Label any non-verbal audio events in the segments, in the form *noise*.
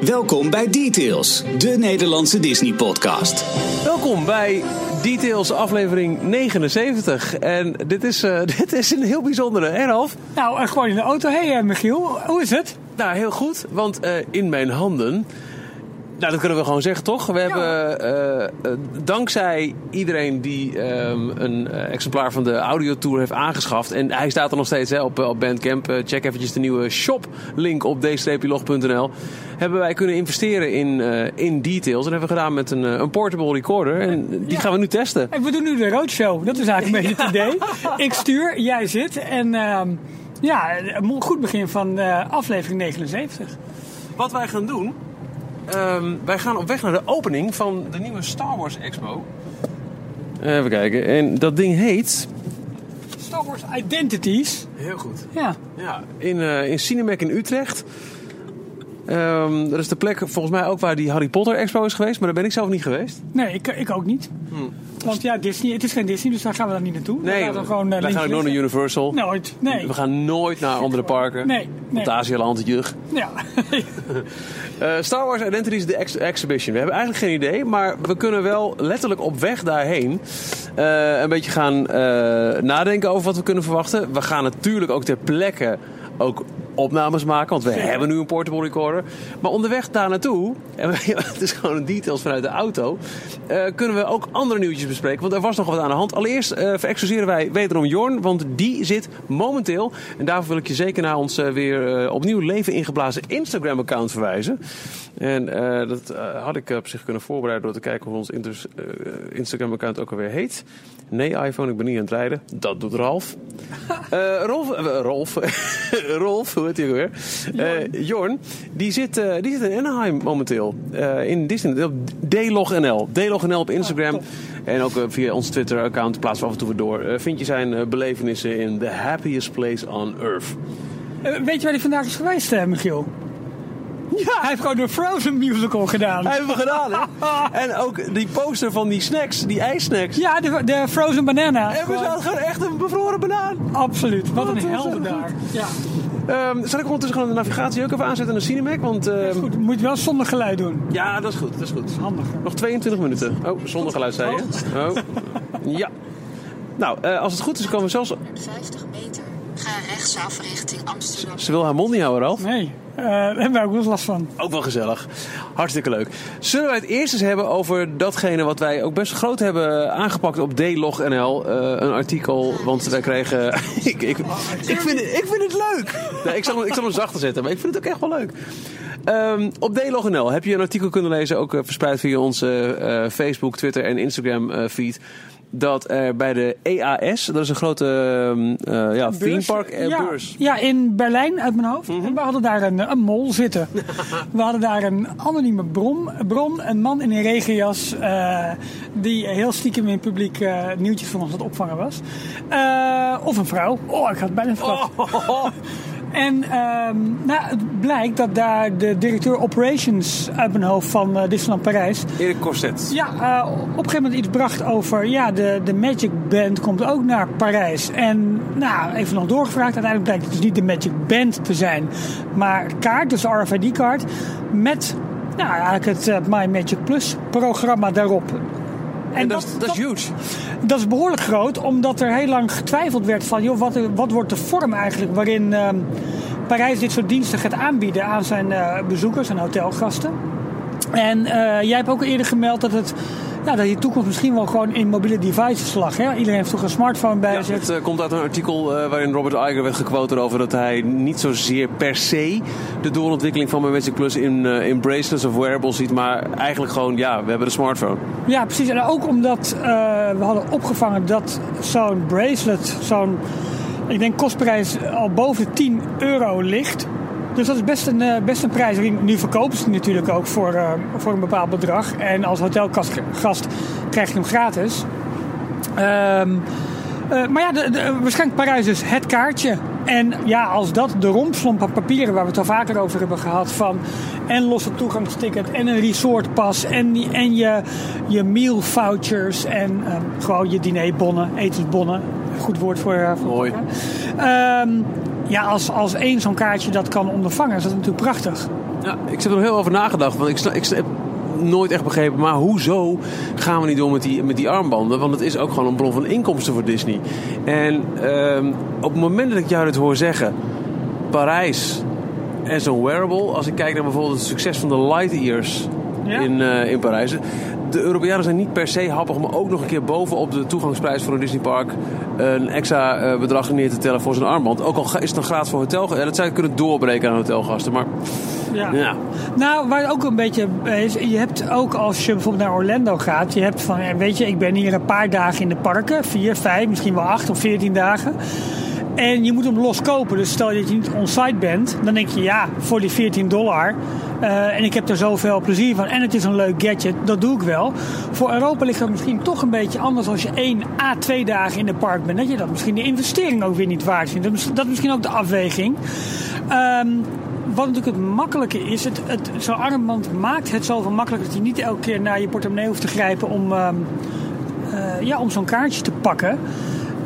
Welkom bij Details, de Nederlandse Disney-podcast. Welkom bij Details aflevering 79. En dit is, uh, *laughs* dit is een heel bijzondere, hè Ralf? Nou, gewoon in de auto. Hé hey, uh, Michiel, hoe is het? Nou, heel goed, want in mijn handen nou, dat kunnen we gewoon zeggen, toch? We hebben uh, uh, dankzij iedereen die um, een uh, exemplaar van de audiotour heeft aangeschaft. En hij staat er nog steeds hè, op, op Bandcamp. check eventjes de nieuwe shop-link op d-log.nl. Hebben wij kunnen investeren in, in details. En hebben we gedaan met een, een portable recorder. En die ja. gaan we nu testen. En we doen nu de roadshow. Dat is eigenlijk een beetje het *laughs* idee. Ik stuur, jij zit. En ehm, ja, een goed begin van aflevering 79. Wat wij gaan doen Um, wij gaan op weg naar de opening van de nieuwe Star Wars Expo. Even kijken. En dat ding heet... Star Wars Identities. Heel goed. Ja. ja in, uh, in Cinemac in Utrecht. Um, dat is de plek volgens mij ook waar die Harry Potter Expo is geweest. Maar daar ben ik zelf niet geweest. Nee, ik, ik ook niet. Hmm. Want ja, Disney, het is geen Disney, dus daar gaan we dan niet naartoe. Nee, we gaan gewoon, uh, gaan nooit naar Universal. Nooit, nee. We gaan nooit naar andere parken. Nee, nee. Fantasieland, Jug. Ja. uh, *laughs* Star Wars Identities, de ex Exhibition. We hebben eigenlijk geen idee, maar we kunnen wel letterlijk op weg daarheen uh, een beetje gaan nadenken over wat we kunnen verwachten. We gaan natuurlijk ook ter plekke ook opnames maken, want we hebben nu een portable recorder. Maar onderweg daar naartoe, en *laughs* het is gewoon een details vanuit de auto, uh, kunnen we ook andere nieuwtjes bespreken. Want er was nog wat aan de hand. Allereerst uh, verexcuseren wij wederom Jorn, want die zit momenteel, en daarvoor wil ik je zeker naar ons uh, weer opnieuw leven ingeblazen Instagram-account verwijzen. En dat had ik op zich kunnen voorbereiden door te kijken hoe ons Instagram-account ook alweer heet. Nee, iPhone, ik ben niet aan het rijden. Dat doet Ralf. Rolf, Rolf, *laughs* Rolf, hoe heet hij weer? Uh, Jorn, die zit, uh, die zit in Anaheim momenteel. Uh, in Disney, op DLogNL. DLogNL op Instagram. Oh, en ook via ons Twitter-account plaatsen we af en toe weer door. vind je zijn belevenissen in The Happiest Place on Earth. weet je waar hij vandaag is geweest, Michiel? Ja. Hij heeft gewoon de Frozen musical gedaan. Hij heeft hem gedaan, hè? *laughs* en ook die poster van die snacks, die ijssnacks. Ja, de, de Frozen Banana. En we zaten gewoon echt een bevroren banaan. Absoluut. Wat, Wat een helder daar. Ja. Um, zal ik ondertussen gewoon de navigatie ook even aanzetten naar Cinemac? Want, um... ja, goed. Moet je wel zonder geluid doen. Ja, dat is goed. Dat is goed. Handig. Nog 22 minuten. Oh, zonder geluid zei je. Oh. Ja. Nou, uh, als het goed is, komen we zelfs... 50 meter. Ga rechtsaf richting Amsterdam. Ze wil haar mond niet houden, Ralf. Nee. Uh, daar hebben we ook wel last van. Ook wel gezellig. Hartstikke leuk. Zullen wij het eerst eens hebben over datgene wat wij ook best groot hebben aangepakt op DLogNL. Uh, een artikel, want wij kregen... *laughs* ik, ik, ik, vind, ik vind het leuk. Nee, ik, zal, ik zal hem zachter zetten, maar ik vind het ook echt wel leuk. Um, op DLogNL heb je een artikel kunnen lezen, ook uh, verspreid via onze uh, Facebook, Twitter en Instagram uh, feed dat er bij de EAS, dat is een grote uh, ja, theme park uh, ja, beurs. Ja, in Berlijn uit mijn hoofd. Mm -hmm. En we hadden daar een, een mol zitten. *laughs* we hadden daar een anonieme bron, bron een man in een regenjas uh, die heel stiekem in het publiek nieuwtjes van ons aan het opvangen was. of een vrouw. Oh, ik had bijna verwacht. Oh. *laughs* En um, nou, het blijkt dat daar de directeur operations uit mijn hoofd van uh, Disneyland Parijs... Erik Corset. Ja, uh, op een gegeven moment iets bracht over... Ja, de, de Magic Band komt ook naar Parijs. En nou, even nog doorgevraagd. Uiteindelijk blijkt het dus niet de Magic Band te zijn. Maar kaart, dus RFID-kaart. Met nou, eigenlijk het uh, My Magic Plus programma daarop. En, dat, dat, dat, is huge. Dat is behoorlijk groot, omdat er heel lang getwijfeld werd van... joh, wat, wat wordt de vorm eigenlijk waarin uh, Parijs dit soort diensten gaat aanbieden... aan zijn uh, bezoekers en hotelgasten. En uh, jij hebt ook eerder gemeld dat het ja, dat je toekomst misschien wel gewoon in mobiele devices lag. Hè? Iedereen heeft toch een smartphone bij ja, zich. Het uh, komt uit een artikel uh, waarin Robert Iger werd gequote over dat hij niet zozeer per se de doorontwikkeling van Magic Plus in, uh, in bracelets of wearables ziet, maar eigenlijk gewoon, ja, we hebben de smartphone. Ja, precies. En ook omdat we hadden opgevangen dat zo'n bracelet, zo'n, ik denk kostprijs al boven 10 euro ligt. Dus dat is best een, best een prijs. Nu verkopen ze het natuurlijk ook voor, uh, voor een bepaald bedrag. En als hotelgast krijg je hem gratis. Um, uh, maar ja, de, de, waarschijnlijk Parijs dus het kaartje. En ja, als dat de rompslomp aan papieren waar we het al vaker over hebben gehad... van en losse toegangsticket en een resortpas en, en je, je meal vouchers... en um, gewoon je dinerbonnen, etensbonnen. Goed woord voor... Uh, voor Mooi. Um, ja, als, als één zo'n kaartje dat kan ondervangen, is dat natuurlijk prachtig. Ja, ik heb er heel over nagedacht. Want ik, snap, ik heb nooit echt begrepen, maar hoezo gaan we niet door met die, met die armbanden? Want het is ook gewoon een bron van inkomsten voor Disney. En ehm, op het moment dat ik jou dit hoor zeggen, Parijs en zo'n wearable, als ik kijk naar bijvoorbeeld het succes van de Lightyears Ja. in, eh, in Parijs. De Europeanen zijn niet per se happig om ook nog een keer bovenop de toegangsprijs voor een Disneypark een extra eh, bedrag neer te tellen voor zijn armband. Ook al is het een graad voor hotel. Ja, dat zou je kunnen doorbreken aan hotelgasten. Maar Ja. ja, Nou, waar het ook een beetje is, je hebt ook als je bijvoorbeeld naar Orlando gaat, je hebt van, ja, weet je, ik ben hier een paar dagen in de parken, vier, vijf, misschien wel acht of veertien dagen. En je moet hem los kopen. Dus stel dat je niet on-site bent, dan denk je ja, voor die 14 dollar. eh, en ik heb er zoveel plezier van. En het is een leuk gadget, dat doe ik wel. Voor Europa ligt dat misschien toch een beetje anders als je één à twee dagen in de park bent. Dat je dat misschien de investering ook weer niet waard vindt. Dat is, dat is misschien ook de afweging. Ehm, wat natuurlijk het makkelijke is, het, het, zo'n armband maakt het zoveel makkelijker dat je niet elke keer naar je portemonnee hoeft te grijpen om, ehm, eh, ja, om zo'n kaartje te pakken.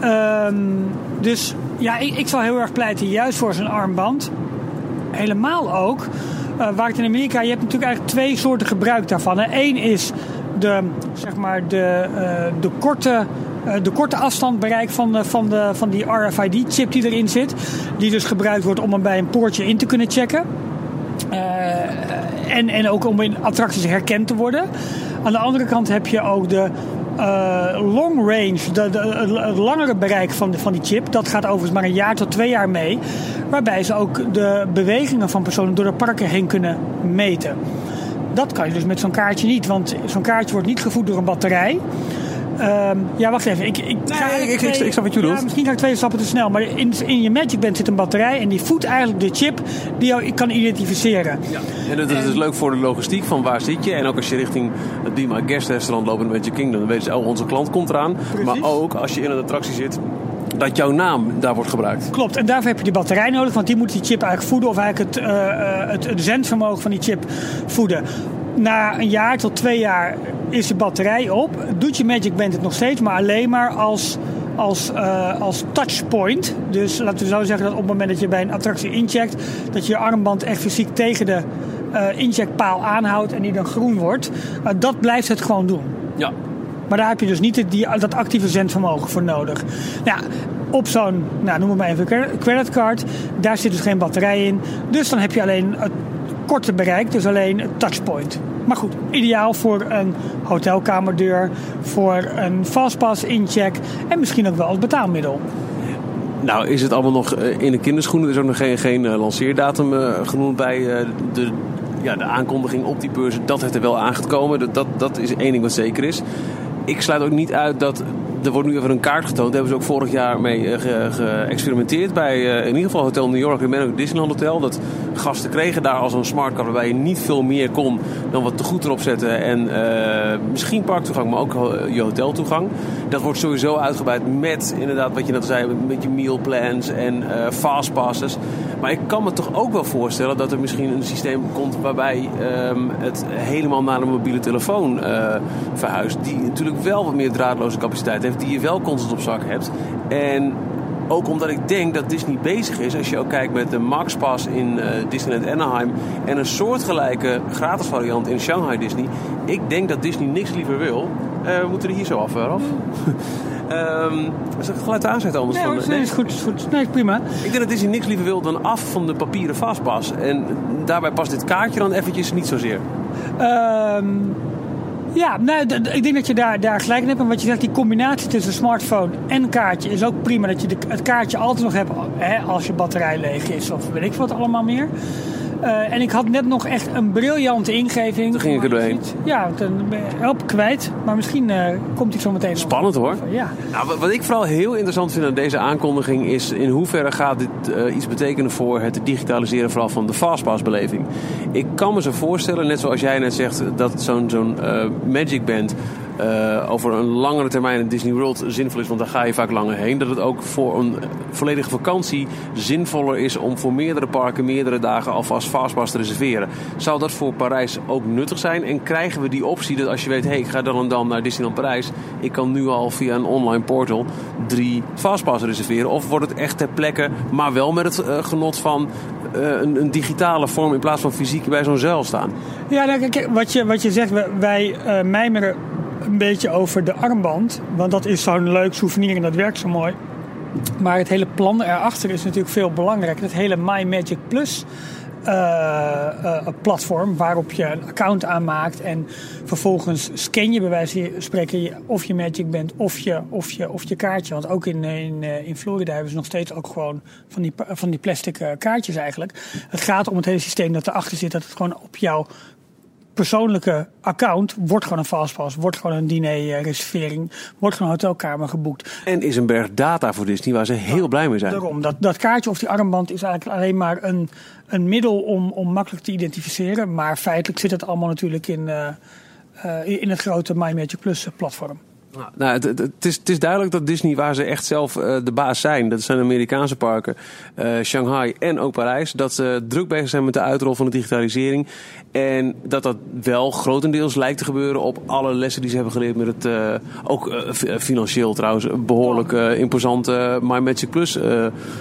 Ehm, dus ja, ik, ik zou heel erg pleiten juist voor zo'n armband. Helemaal ook. eh, waar het in Amerika, je hebt natuurlijk eigenlijk twee soorten gebruik daarvan. Eén is de, zeg maar de, eh, de, korte, eh, de korte afstandbereik van, de, van, de, van die RFID-chip die erin zit. Die dus gebruikt wordt om hem bij een poortje in te kunnen checken. En, en ook om in attracties herkend te worden. Aan de andere kant heb je ook de long range, het langere bereik van, de, van die chip. Dat gaat overigens maar een jaar tot twee jaar mee. Waarbij ze ook de bewegingen van personen door de parken heen kunnen meten. Dat kan je dus met zo'n kaartje niet, want zo'n kaartje wordt niet gevoed door een batterij. Ehm, ja, wacht even. Ik, ik, ga ik- ik- twee- ik snap wat je ja, misschien ga ik twee stappen te snel. Maar in, in je Magic Band zit een batterij. En die voedt eigenlijk de chip die jou kan identificeren. En dat is dus leuk voor de logistiek van waar zit je. En ook als je richting het Be My Guest restaurant loopt in Magic Kingdom. Dan weten ze, oh, onze klant komt eraan. Maar ook als je in een attractie zit, dat jouw naam daar wordt gebruikt. Klopt, en daarvoor heb je die batterij nodig, want die moet die chip eigenlijk voeden, of eigenlijk het, eh, eh, het, het zendvermogen van die chip voeden. Na een jaar tot twee jaar is de batterij op. Doet je Magic Band het nog steeds, maar alleen maar als, als, eh, als touchpoint. Dus laten we zo zeggen dat op het moment dat je bij een attractie incheckt, dat je je armband echt fysiek tegen de eh incheckpaal aanhoudt en die dan groen wordt. Dat blijft het gewoon doen. Ja. Maar daar heb je dus niet die, dat actieve zendvermogen voor nodig. Ja, op zo'n, nou, noem het maar even, cre- creditcard, daar zit dus geen batterij in. Dus dan heb je alleen het korte bereik, dus alleen het touchpoint. Maar goed, ideaal voor een hotelkamerdeur, voor een fastpass incheck en misschien ook wel als betaalmiddel. Nou is het allemaal nog eh, in de kinderschoenen. Er is ook nog geen, geen eh, lanceerdatum eh, genoemd bij de, ja, de aankondiging op die beurs. Dat het er wel aan gaat komen. Dat, dat, dat is één ding wat zeker is. Ik sluit ook niet uit dat... Er wordt nu even een kaart getoond. Daar hebben ze ook vorig jaar mee eh, ge- geëxperimenteerd. Bij eh, in ieder geval Hotel New York en ook Disneyland Hotel. Dat gasten kregen daar als een smartcard waarbij je niet veel meer kon dan wat te goed erop zetten. En eh, misschien parktoegang, maar ook je hoteltoegang. Dat wordt sowieso uitgebreid met inderdaad wat je net zei. Met je mealplans en eh fastpasses. Maar ik kan me toch ook wel voorstellen dat er misschien een systeem komt waarbij ehm, het helemaal naar een mobiele telefoon verhuist. Die natuurlijk wel wat meer draadloze capaciteit heeft. Die je wel constant op zak hebt. En ook omdat ik denk dat Disney bezig is, als je ook kijkt met de Max Pass in eh, Disneyland Anaheim en een soortgelijke gratis variant in Shanghai Disney. Ik denk dat Disney niks liever wil. Eh, we moeten er hier zo af, eh, Ralf. *laughs* Ehm het geluid aanzetten anders? Nee, van de- nee, is goed, is goed. Nee, prima. ik denk dat Disney niks liever wil dan af van de papieren fastpass. En daarbij past dit kaartje dan eventjes niet zozeer. Ehm, ja, nou, ik denk dat je daar, daar gelijk in hebt. En wat je zegt, die combinatie tussen smartphone en kaartje is ook prima. Dat je de, het kaartje altijd nog hebt hè, als je batterij leeg is of weet ik wat allemaal meer. Eh, en ik had net nog echt een briljante ingeving. Toen ging ik er doorheen. Ja, dan ben je help kwijt. Maar misschien eh, komt hij zo meteen. nog. Spannend hoor. Ja. Nou, wat- ik vooral heel interessant vind aan deze aankondiging is in hoeverre gaat dit eh, iets betekenen voor het digitaliseren vooral van de fastpass-beleving. Ik kan me zo voorstellen, net zoals jij net zegt, dat zo'n zo'n eh, Magic Band eh, over een langere termijn in Disney World zinvol is, want daar ga je vaak langer heen. Dat het ook voor een volledige vakantie zinvoller is om voor meerdere parken meerdere dagen alvast fastpass te reserveren. Zou dat voor Parijs ook nuttig zijn? En krijgen we die optie dat als je weet, hé, hey, ik ga dan en dan naar Disneyland Parijs, ik kan nu al via een online portal drie fastpass reserveren? Of wordt het echt ter plekke, maar wel met het uh, genot van uh, een, digitale vorm in plaats van fysiek bij zo'n zeil staan? Ja, nou, wat je, wat je zegt, wij uh, mijmeren een beetje over de armband. Want dat is zo'n leuk souvenir en dat werkt zo mooi. Maar het hele plan erachter is natuurlijk veel belangrijker. Het hele My Magic Plus uh, uh, platform waarop je een account aanmaakt en vervolgens scan je bij wijze van spreken of je Magic bent of je, of je, of je kaartje. Want ook in, in, in Florida hebben ze nog steeds ook gewoon van die, van die plastic kaartjes eigenlijk. Het gaat om het hele systeem dat erachter zit, dat het gewoon op jouw persoonlijke account wordt gewoon een fastpass, wordt gewoon een diner-reservering, wordt gewoon een hotelkamer geboekt. En is een berg data voor Disney waar ze heel blij mee zijn. Daarom, dat, dat kaartje of die armband is eigenlijk alleen maar een, een middel om, om makkelijk te identificeren. Maar feitelijk zit het allemaal natuurlijk in, uh, uh, in het grote My Magic Plus platform. Nou, het, het, is, het, is, duidelijk dat Disney, waar ze echt zelf uh, de baas zijn, dat zijn Amerikaanse parken, uh, Shanghai en ook Parijs, dat ze druk bezig zijn met de uitrol van de digitalisering. En dat dat wel grotendeels lijkt te gebeuren op alle lessen die ze hebben geleerd met het, uh, ook financieel trouwens, behoorlijk imposante My Magic Plus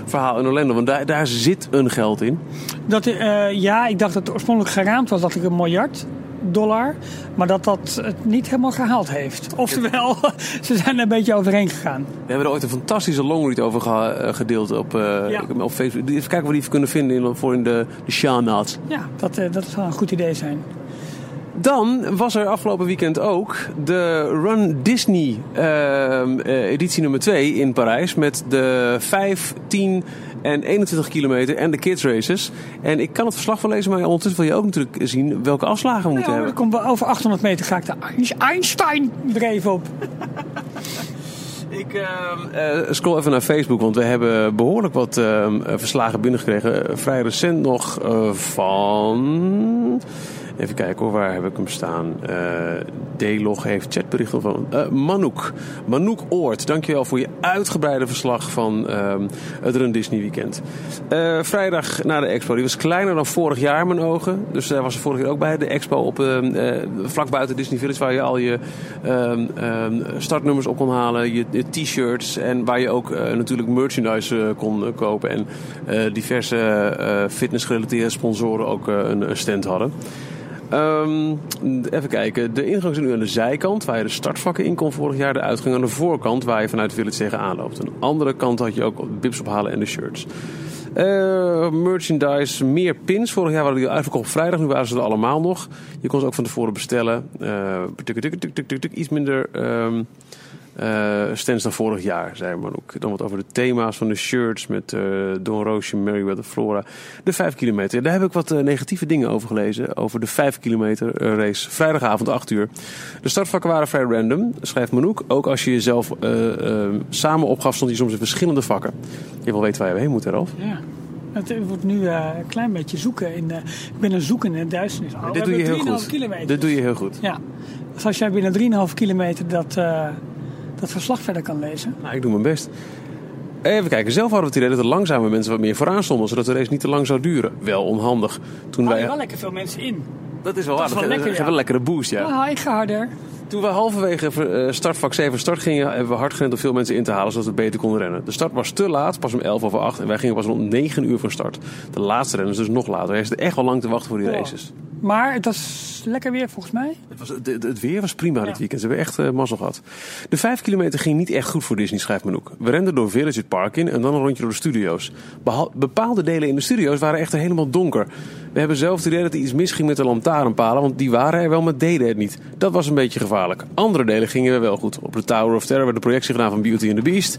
verhaal in Orlando. Want daar, daar zit een geld in. Dat, ja, ik dacht dat het oorspronkelijk geraamd was dat ik een miljard dollar. Maar dat dat het niet helemaal gehaald heeft. Oftewel, *laughs* ze zijn er een beetje overheen gegaan. We hebben er ooit een fantastische longread over gedeeld op, uh, ja. op Facebook. Even kijken of we die kunnen vinden in, voor in de, de notes. Ja, dat, uh, dat zou een goed idee zijn. Dan was er afgelopen weekend ook de Run Disney uh, editie nummer 2 in Parijs. Met de 5, 10 en 21 kilometer en de kids races. En ik kan het verslag van lezen, maar ondertussen wil je ook natuurlijk zien welke afslagen we moeten ja, hebben. Kom, over 800 meter ga ik de Einstein dreef op. Ik uh, scroll even naar Facebook, want we hebben behoorlijk wat uh, verslagen binnengekregen. Vrij recent nog uh, van. Even kijken waar heb ik hem staan? Uh, D-log heeft chatberichten van uh, Manouk. Manouk Oort, dankjewel voor je uitgebreide verslag van uh, het Run Disney Weekend. Uh, vrijdag na de expo, die was kleiner dan vorig jaar mijn ogen. Dus daar was er vorig jaar ook bij, de expo op, vlak buiten Disney Village... waar je al je ehm, ehm, startnummers op kon halen, je, je t-shirts... en waar je ook natuurlijk merchandise kon kopen... en diverse fitnessgerelateerde sponsoren ook een stand hadden. Um, even kijken. De ingang is nu aan de zijkant, waar je de startvakken in kon vorig jaar. De uitgang aan de voorkant, waar je vanuit Village tegenaan loopt. Aan de andere kant had je ook bips ophalen en de shirts. Uh, merchandise, meer pins. Vorig jaar waren die uitverkocht op vrijdag. Nu waren ze er allemaal nog. Je kon ze ook van tevoren bestellen. Uh, tuk, tuk, tuk, iets minder... Um, stands dan vorig jaar, zei ook. Dan wat over de thema's van de shirts met uh, Don Roosje, Meriwether, Flora. De 5 kilometer. Daar heb ik wat uh, negatieve dingen over gelezen. Over de 5 kilometer race. Vrijdagavond 8 uur. De startvakken waren vrij random, schrijft Manouk. Ook als je jezelf samen opgaf, stond je soms in verschillende vakken. Je wil weten waar je heen moet, Ralf. Ja. Het wordt nu uh, een klein beetje zoeken. In, uh, ik ben een zoeken in de duisternis. Oh, dit doe je heel goed. Kilometer. Dit doe je heel goed. Ja. Dus als jij binnen 3,5 kilometer dat, uh, dat verslag verder kan lezen. Nou, ik doe mijn best. Even kijken, zelf hadden we het idee dat er langzame mensen wat meer vooraan stonden, zodat de race niet te lang zou duren. Wel onhandig. Toen wij... wel lekker veel mensen in. Dat is wel waar. Dat, dat, lekker, ja. een lekkere boost, ja. Ah, ik ga harder. Toen we halverwege startvak 7 start gingen, hebben we hard gerend om veel mensen in te halen, zodat we beter konden rennen. De start was te laat, pas om 11 over 8 en wij gingen pas rond 9 uur van start. De laatste renners dus nog later. Hij is echt wel lang te wachten voor die races. Maar het was lekker weer volgens mij. Het, was, het, het weer was prima ja. dit weekend. Ze hebben echt uh, mazzel gehad. De vijf kilometer ging niet echt goed voor Disney, schrijft Manouk. We renden door Village Park in en dan een rondje door de studio's. Behal, bepaalde delen in de studio's waren echt helemaal donker. We hebben zelf het idee dat er iets misging met de lantaarnpalen, want die waren er wel, maar deden het niet. Dat was een beetje gevaarlijk. Andere delen gingen we wel goed. Op de Tower of Terror werd de projectie gedaan van Beauty and the Beast.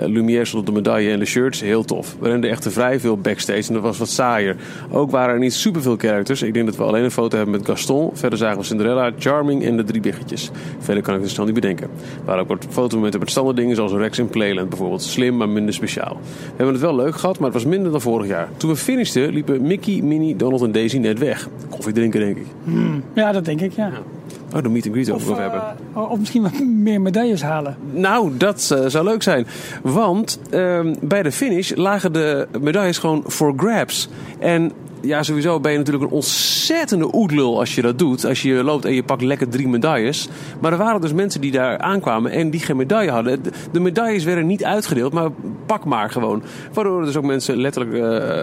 Uh, Lumière stond op de medaille en de shirts. Heel tof. We renden echt vrij veel backstage en dat was wat saaier. Ook waren er niet superveel characters. Ik denk dat we alleen een foto hebben met Gaston. Verder zagen we Cinderella, Charming en de drie biggetjes. Verder kan ik het snel niet bedenken. Er waren ook wat fotomomenten met standaard dingen zoals Rex in Playland bijvoorbeeld. Slim, maar minder speciaal. We hebben het wel leuk gehad, maar het was minder dan vorig jaar. Toen we finishten liepen Mickey, Minnie, Donald en Daisy net weg. Koffie drinken denk ik. Hmm. Ja, dat denk ik, ja. ja. Oh, de meet and greet Of, eh, hebben. of misschien wat meer medailles halen. Nou, dat eh, zou leuk zijn. Want ehm, bij de finish lagen de medailles gewoon voor grabs. En ja, sowieso ben je natuurlijk een ontzettende oetlul als je dat doet. Als je loopt en je pakt lekker drie medailles. Maar er waren dus mensen die daar aankwamen en die geen medaille hadden. De- medailles werden niet uitgedeeld, maar pak maar gewoon. Waardoor er dus ook mensen letterlijk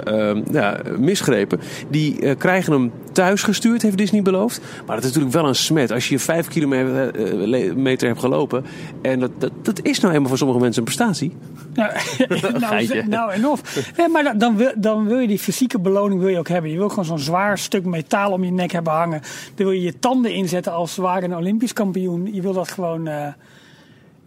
eh, ja, misgrepen. Die eh, krijgen hem thuis gestuurd, heeft Disney beloofd. Maar dat is natuurlijk wel een smet. Als je vijf kilometer hebt gelopen. En dat, dat, dat is nou eenmaal voor sommige mensen een prestatie. *laughs* Nou, *laughs* nou, nou en of. Nee, maar dan- dan wil, dan wil je die fysieke beloning wil je ook Je wil gewoon zo'n zwaar stuk metaal om je nek hebben hangen. Dan wil je je tanden inzetten als ware een Olympisch kampioen. Je wil dat gewoon... eh,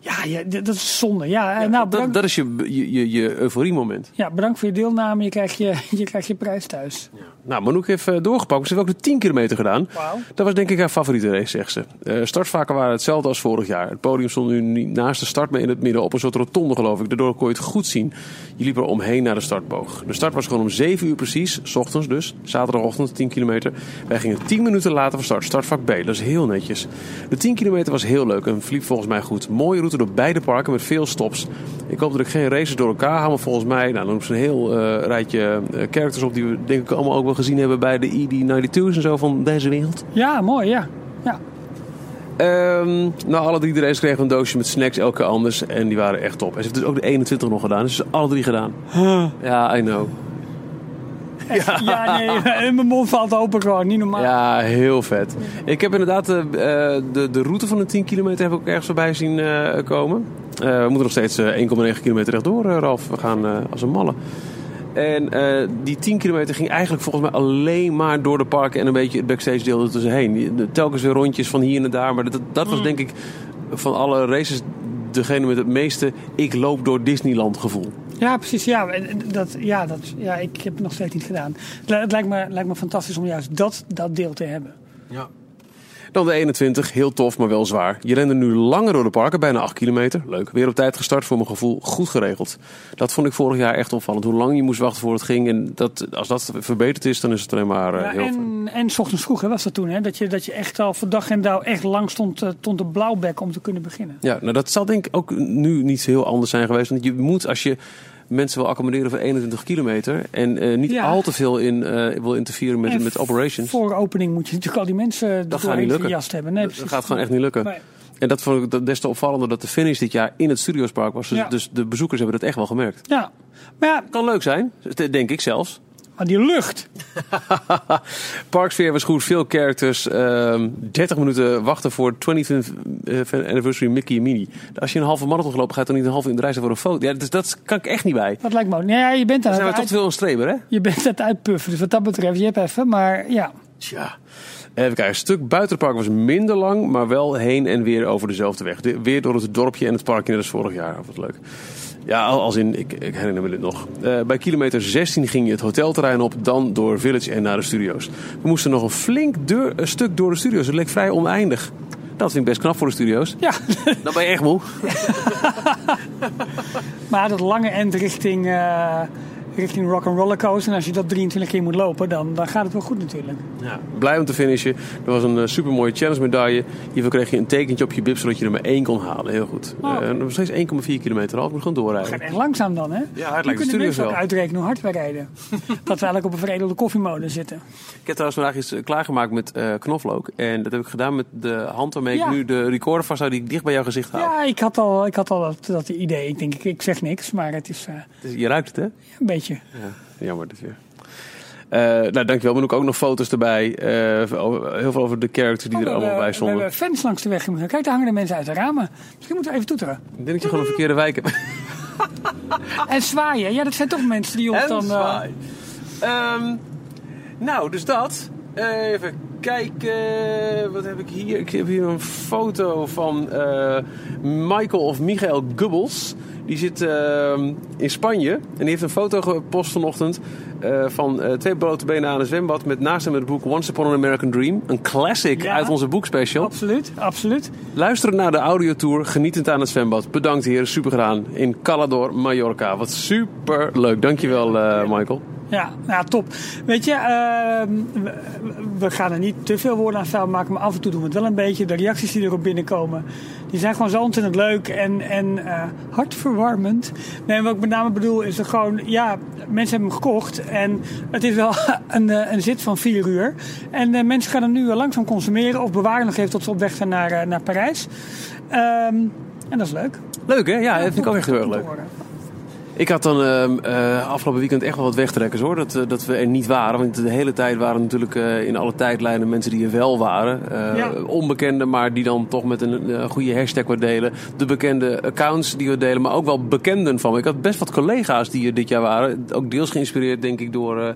ja, je, dat is zonde. Ja, eh, nou, dat, bedankt, dat is je, je, je, euforie-moment. ja, bedankt voor je deelname. Je krijgt je, *laughs* je, krijgt je prijs thuis. Nou, Manouk heeft eh, doorgepakt. Ze heeft ook de 10 kilometer gedaan. Dat was denk ik haar favoriete race, zegt ze. Eh startvakken waren hetzelfde als vorig jaar. Het podium stond nu niet naast de start, maar in het midden op een soort rotonde, geloof ik. Daardoor kon je het goed zien. Je liep er omheen naar de startboog. De start was gewoon om 7 uur precies, s ochtends dus. Zaterdagochtend, 10 kilometer. Wij gingen 10 minuten later van start. Startvak B, dat is heel netjes. De 10 kilometer was heel leuk en verliep volgens mij goed. Mooie route door beide parken met veel stops. Ik hoop dat ik geen races door elkaar haal, maar volgens mij... Nou, noemen ze een heel eh, rijtje eh, characters op die we denk ik allemaal ook wel gezien hebben bij de ED92's en zo van deze wereld. Ja, mooi, ja. ja. Ehm nou, alle drie de races kregen we een doosje met snacks, elke anders. En die waren echt top. En ze heeft dus ook de 21 nog gedaan. Dus ze hebben alle drie gedaan. Ja, I know. *laughs* Ja, nee, *laughs* en mijn mond valt open gewoon, niet normaal. Ja, heel vet. Ik heb inderdaad de, eh, de, de route van de 10 kilometer heb ik ook ergens voorbij zien eh, komen. Eh, we moeten nog steeds eh, 1,9 kilometer rechtdoor, eh, Ralf. We gaan eh, als een malle. En eh, die 10 kilometer ging eigenlijk volgens mij alleen maar door de parken en een beetje het backstage deel ertussenheen. Die- de- Telkens weer rondjes van hier en daar. Maar dat, dat was denk ik van alle races degene met het meeste ik loop door Disneyland gevoel. Ja, precies. Ja, dat, ja, dat, ja, ik heb het nog steeds niet gedaan. Het li- Het lijkt me, lijkt me fantastisch om juist dat, dat deel te hebben. Dan de 21, heel tof, maar wel zwaar. Je rende nu langer door de parken, bijna 8 kilometer. Leuk. Weer op tijd gestart, voor mijn gevoel goed geregeld. Dat vond ik vorig jaar echt opvallend. Hoe lang je moest wachten voor het ging. En dat, als dat verbeterd is, dan is het alleen maar eh, Ja, heel en, en s ochtends vroeg hè, was dat toen. Hè? Dat, je, dat je echt al voor dag en dauw echt lang stond, eh, stond de blauwbek om te kunnen beginnen. Ja, nou dat zal denk ik ook nu niet heel anders zijn geweest. Want je moet, als je mensen wil accommoderen voor 21 kilometer... en eh, niet Ja. al te veel in, eh, wil interfereren met, En met operations... Voor opening moet je natuurlijk al die mensen Dat gaat niet lukken. gejast hebben. Nee, dat gaat gewoon echt niet lukken. Nee. En dat vond ik des te opvallender dat de finish dit jaar in het Studiospark was. Dus, Ja. dus de bezoekers hebben dat echt wel gemerkt. Ja, maar ja, Kan leuk zijn, denk ik zelfs. Maar die lucht. *laughs* Parksfeer was goed, veel characters. ehm 30 minuten wachten voor 25th anniversary Mickey en Minnie. Als je een halve marathon gelopen gaat, dan niet een halve in de rij voor een foto. Ja, dus dat kan ik echt niet bij. Dat lijkt me ook. Nee, ja, je bent Dan zijn we toch veel een streber, hè? je bent het uitpuffen. Dus wat dat betreft, je hebt even. Maar ja, Tja. Even kijken, een stuk buiten het park was minder lang, maar wel heen en weer over dezelfde weg. De- weer door het dorpje en het parkje, net als vorig jaar. Wat leuk. Ja, al- als in, ik, ik herinner me dit nog. Eh, bij kilometer 16 ging je het hotelterrein op, dan door Village en naar de studio's. We moesten nog een flink deur, een stuk door de studio's. Het leek vrij oneindig. Dat vind ik best knap voor de studio's. ja. Dan ben je echt moe. *laughs* maar dat lange end richting, eh richting rock and roller coaster. En als je dat 23 keer moet lopen, dan, dan gaat het wel goed natuurlijk. Ja. Blij om te finishen. Er was een super mooie challenge medaille. Hiervoor kreeg je een tekentje op je bib, zodat je er maar één kon halen. Heel goed. Oh. Eh, nog steeds 1,4 kilometer al. Moet gewoon doorrijden. Het gaat echt langzaam dan, hè? Ja, het lijkt de kunnen mensen ook wel. uitrekenen hoe hard wij rijden. *laughs* dat we eigenlijk op een veredelde koffiemodus zitten. Ik heb trouwens vandaag iets eh, klaargemaakt met eh, knoflook. En dat heb ik gedaan met de hand waarmee Ja. ik nu de recorder vasthoud die ik dicht bij jouw gezicht hou. Ja, ik had al, ik had al dat, dat idee. Ik denk, ik, ik zeg niks, maar het is eh, je ruikt het, hè? een beetje. Ja, jammer dit weer. Eh nou, dankjewel. Maar ook, ook nog foto's erbij. Eh, heel veel over de characters die Oh, er we allemaal bij We stonden. hebben fans langs de weg. Kijk, daar hangen de mensen uit de ramen. Misschien moeten we even toeteren. Ik denk dat je gewoon een verkeerde wijk hebt. *laughs* En zwaaien. Ja, dat zijn toch mensen die ons dan... eh, Ehm, nou, dus dat. Even kijken. Wat heb ik hier? Ik heb hier een foto van eh, Michael of Michael Gubbels. Die zit ehm, in Spanje. En die heeft een foto gepost vanochtend. eh, van eh, twee blote benen aan een zwembad. Met naast hem het boek Once Upon an American Dream. Een classic Ja. uit onze boekspecial. Absoluut, absoluut. Luisterend naar de audiotour, genietend aan het zwembad. Bedankt heren, super gedaan. In Calador, Mallorca. Wat super leuk. Dankjewel eh, Michael. Ja, nou top. Weet je, ehm, we, gaan er niet te veel woorden aan vuil maken, maar af en toe doen we het wel een beetje. De reacties die erop binnenkomen, die zijn gewoon zo ontzettend leuk en, en eh, hartverwarmend. Nee, wat ik met name bedoel is dat gewoon, ja, mensen hebben hem gekocht en het is wel *laughs* een, eh, een zit van vier uur. En eh, mensen gaan hem nu langzaam consumeren of bewaren nog even tot ze op weg zijn naar, naar Parijs. Ehm, en dat is leuk. Leuk hè? Ja, dat vind ik ook echt heel erg leuk. Ik had dan ehm, eh, afgelopen weekend echt wel wat wegtrekkers hoor. Dat, eh, dat we er niet waren. Want de hele tijd waren natuurlijk eh, in alle tijdlijnen mensen die er wel waren. Ja. Onbekende, maar die dan toch met een goede hashtag wat delen. De bekende accounts die we delen, maar ook wel bekenden van me. Ik had best wat collega's die er dit jaar waren. Ook deels geïnspireerd denk ik door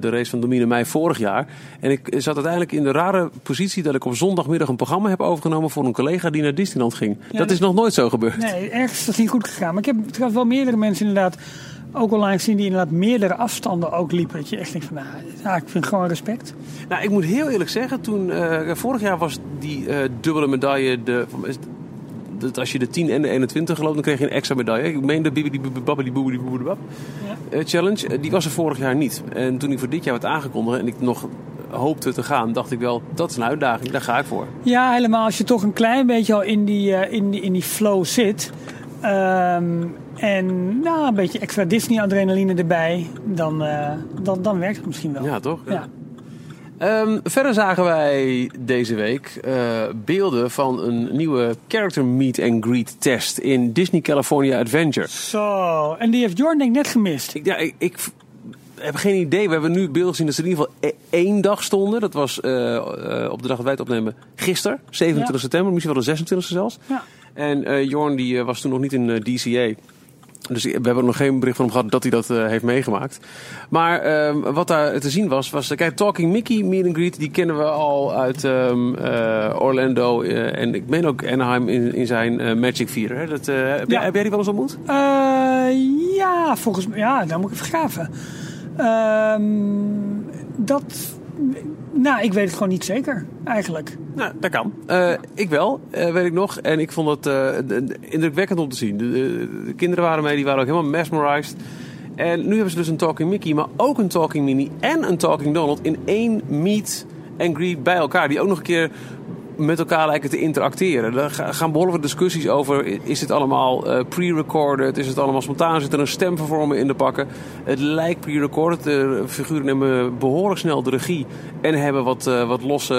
de race van Domine Mei vorig jaar. En ik zat uiteindelijk in de rare positie dat ik op zondagmiddag een programma heb overgenomen voor een collega die naar Disneyland ging. Ja, dat is nog nooit zo gebeurd. Nee, ergens is dat niet goed gegaan. Maar ik heb trouwens wel meerdere mensen inderdaad ook online gezien die inderdaad meerdere afstanden ook liepen. Dat je echt denkt van, nou, ik vind gewoon respect. Nou, ik moet heel eerlijk zeggen, toen, eh, vorig jaar was die eh, dubbele medaille, de, dat als je de 10 en de 21 geloof, dan kreeg je een extra medaille. Ik meen de Bibidi Babbidi Boobidi Boobidi Bab Ja. eh, challenge, eh, die was er vorig jaar niet. En toen ik voor dit jaar werd aangekondigd en ik nog hoopte te gaan, dacht ik wel, dat is een uitdaging, daar ga ik voor. Ja, helemaal als je toch een klein beetje al in die, eh, in die, in die flow zit. Ehm, en nou, een beetje extra Disney-adrenaline erbij. Dan, dan, dan werkt het misschien wel. Ja, toch? Ja. Ehm, verder zagen wij deze week eh, beelden van een nieuwe character meet and greet test in Disney California Adventure. Zo, en die heeft Jorn denk ik net gemist. Ik, ja, ik, heb geen idee. We hebben nu beelden gezien dat ze in ieder geval e- één dag stonden. Dat was eh, eh, op de dag dat wij het opnemen gisteren, 27 Ja. september, misschien wel de 26e zelfs. Ja. En Jorn die, was toen nog niet in DCA. Dus we hebben er nog geen bericht van hem gehad dat hij dat eh, heeft meegemaakt. Maar ehm, wat daar te zien was, was... Kijk, Talking Mickey Meet and Greet, die kennen we al uit ehm, eh, Orlando. eh, en ik meen ook Anaheim in, in zijn eh, Magic Theater. Hè? Dat, eh, heb, jij, Ja. heb jij die wel eens ontmoet? Eh, ja, volgens mij. Ja, dan moet ik even graven. Ehm, dat. Nou, ik weet het gewoon niet zeker, eigenlijk. Nou, dat kan. Eh, ik wel, eh, weet ik nog. En ik vond het eh, indrukwekkend om te zien. De, de- de kinderen waren mee, die waren ook helemaal mesmerized. En nu hebben ze dus een Talking Mickey, maar ook een Talking Minnie en een Talking Donald in één meet and greet bij elkaar. Die ook nog een keer met elkaar lijken te interacteren. Ga- gaan behoorlijk wat discussies over. Is het allemaal eh, pre-recorded? Is het allemaal spontaan? Zit er een stemvervormer in de pakken? Het lijkt pre-recorded. De figuren nemen behoorlijk snel de regie. En hebben wat, eh, wat losse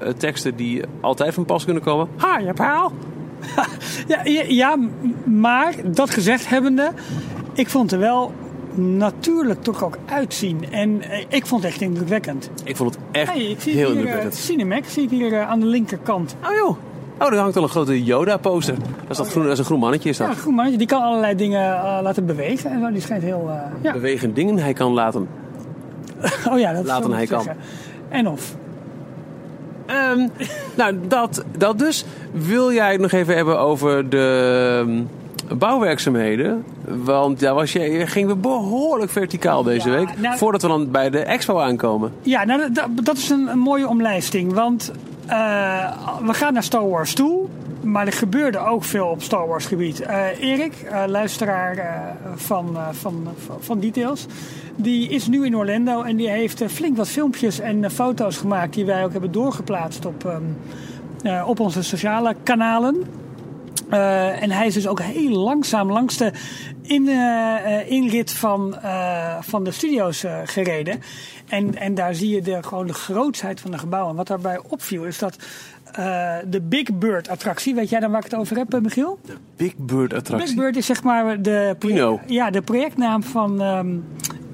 eh, teksten die altijd van pas kunnen komen. Ha, je paal! *laughs* Ja, ja, maar dat gezegd hebbende, ik vond er wel natuurlijk toch ook uitzien. En eh, ik vond het echt indrukwekkend. Ik vond het echt Hey, ik zie heel hier uh, indrukwekkend. Cinemax, zie ik hier eh, aan de linkerkant. Oh joh. Oh, er hangt al een grote Yoda-poster. Dat is, dat groen, dat is een groen mannetje. Is dat. Ja, goed mannetje, die kan allerlei dingen eh, laten bewegen. En zo, die schijnt heel... eh, ja. Bewegende dingen hij kan laten. Oh ja, dat Laten hij kan. En of. Ehm, nou, dat, dat dus. Wil jij het nog even hebben over de ehm, bouwwerkzaamheden? Want daar was je, je ging we behoorlijk verticaal deze Ja, week. nou- voordat we dan bij de expo aankomen. Ja, nou, dat, dat is een, een mooie omlijsting. Want eh, we gaan naar Star Wars toe. Maar er gebeurde ook veel op Star Wars gebied. Eh, Erik, eh, luisteraar van, van, van, Details. Die is nu in Orlando en die heeft flink wat filmpjes en foto's gemaakt. Die wij ook hebben doorgeplaatst op, ehm, eh, op onze sociale kanalen. Eh, en hij is dus ook heel langzaam langs de in, eh, eh, inrit van, eh, van de studio's gereden. En, en daar zie je de, gewoon de grootsheid van de gebouwen. Wat daarbij opviel is dat eh, de Big Bird attractie, weet jij dan waar ik het over heb, Michiel? Big Bird attractie. Big Bird is zeg maar de, Pino. ja, de projectnaam van, ehm,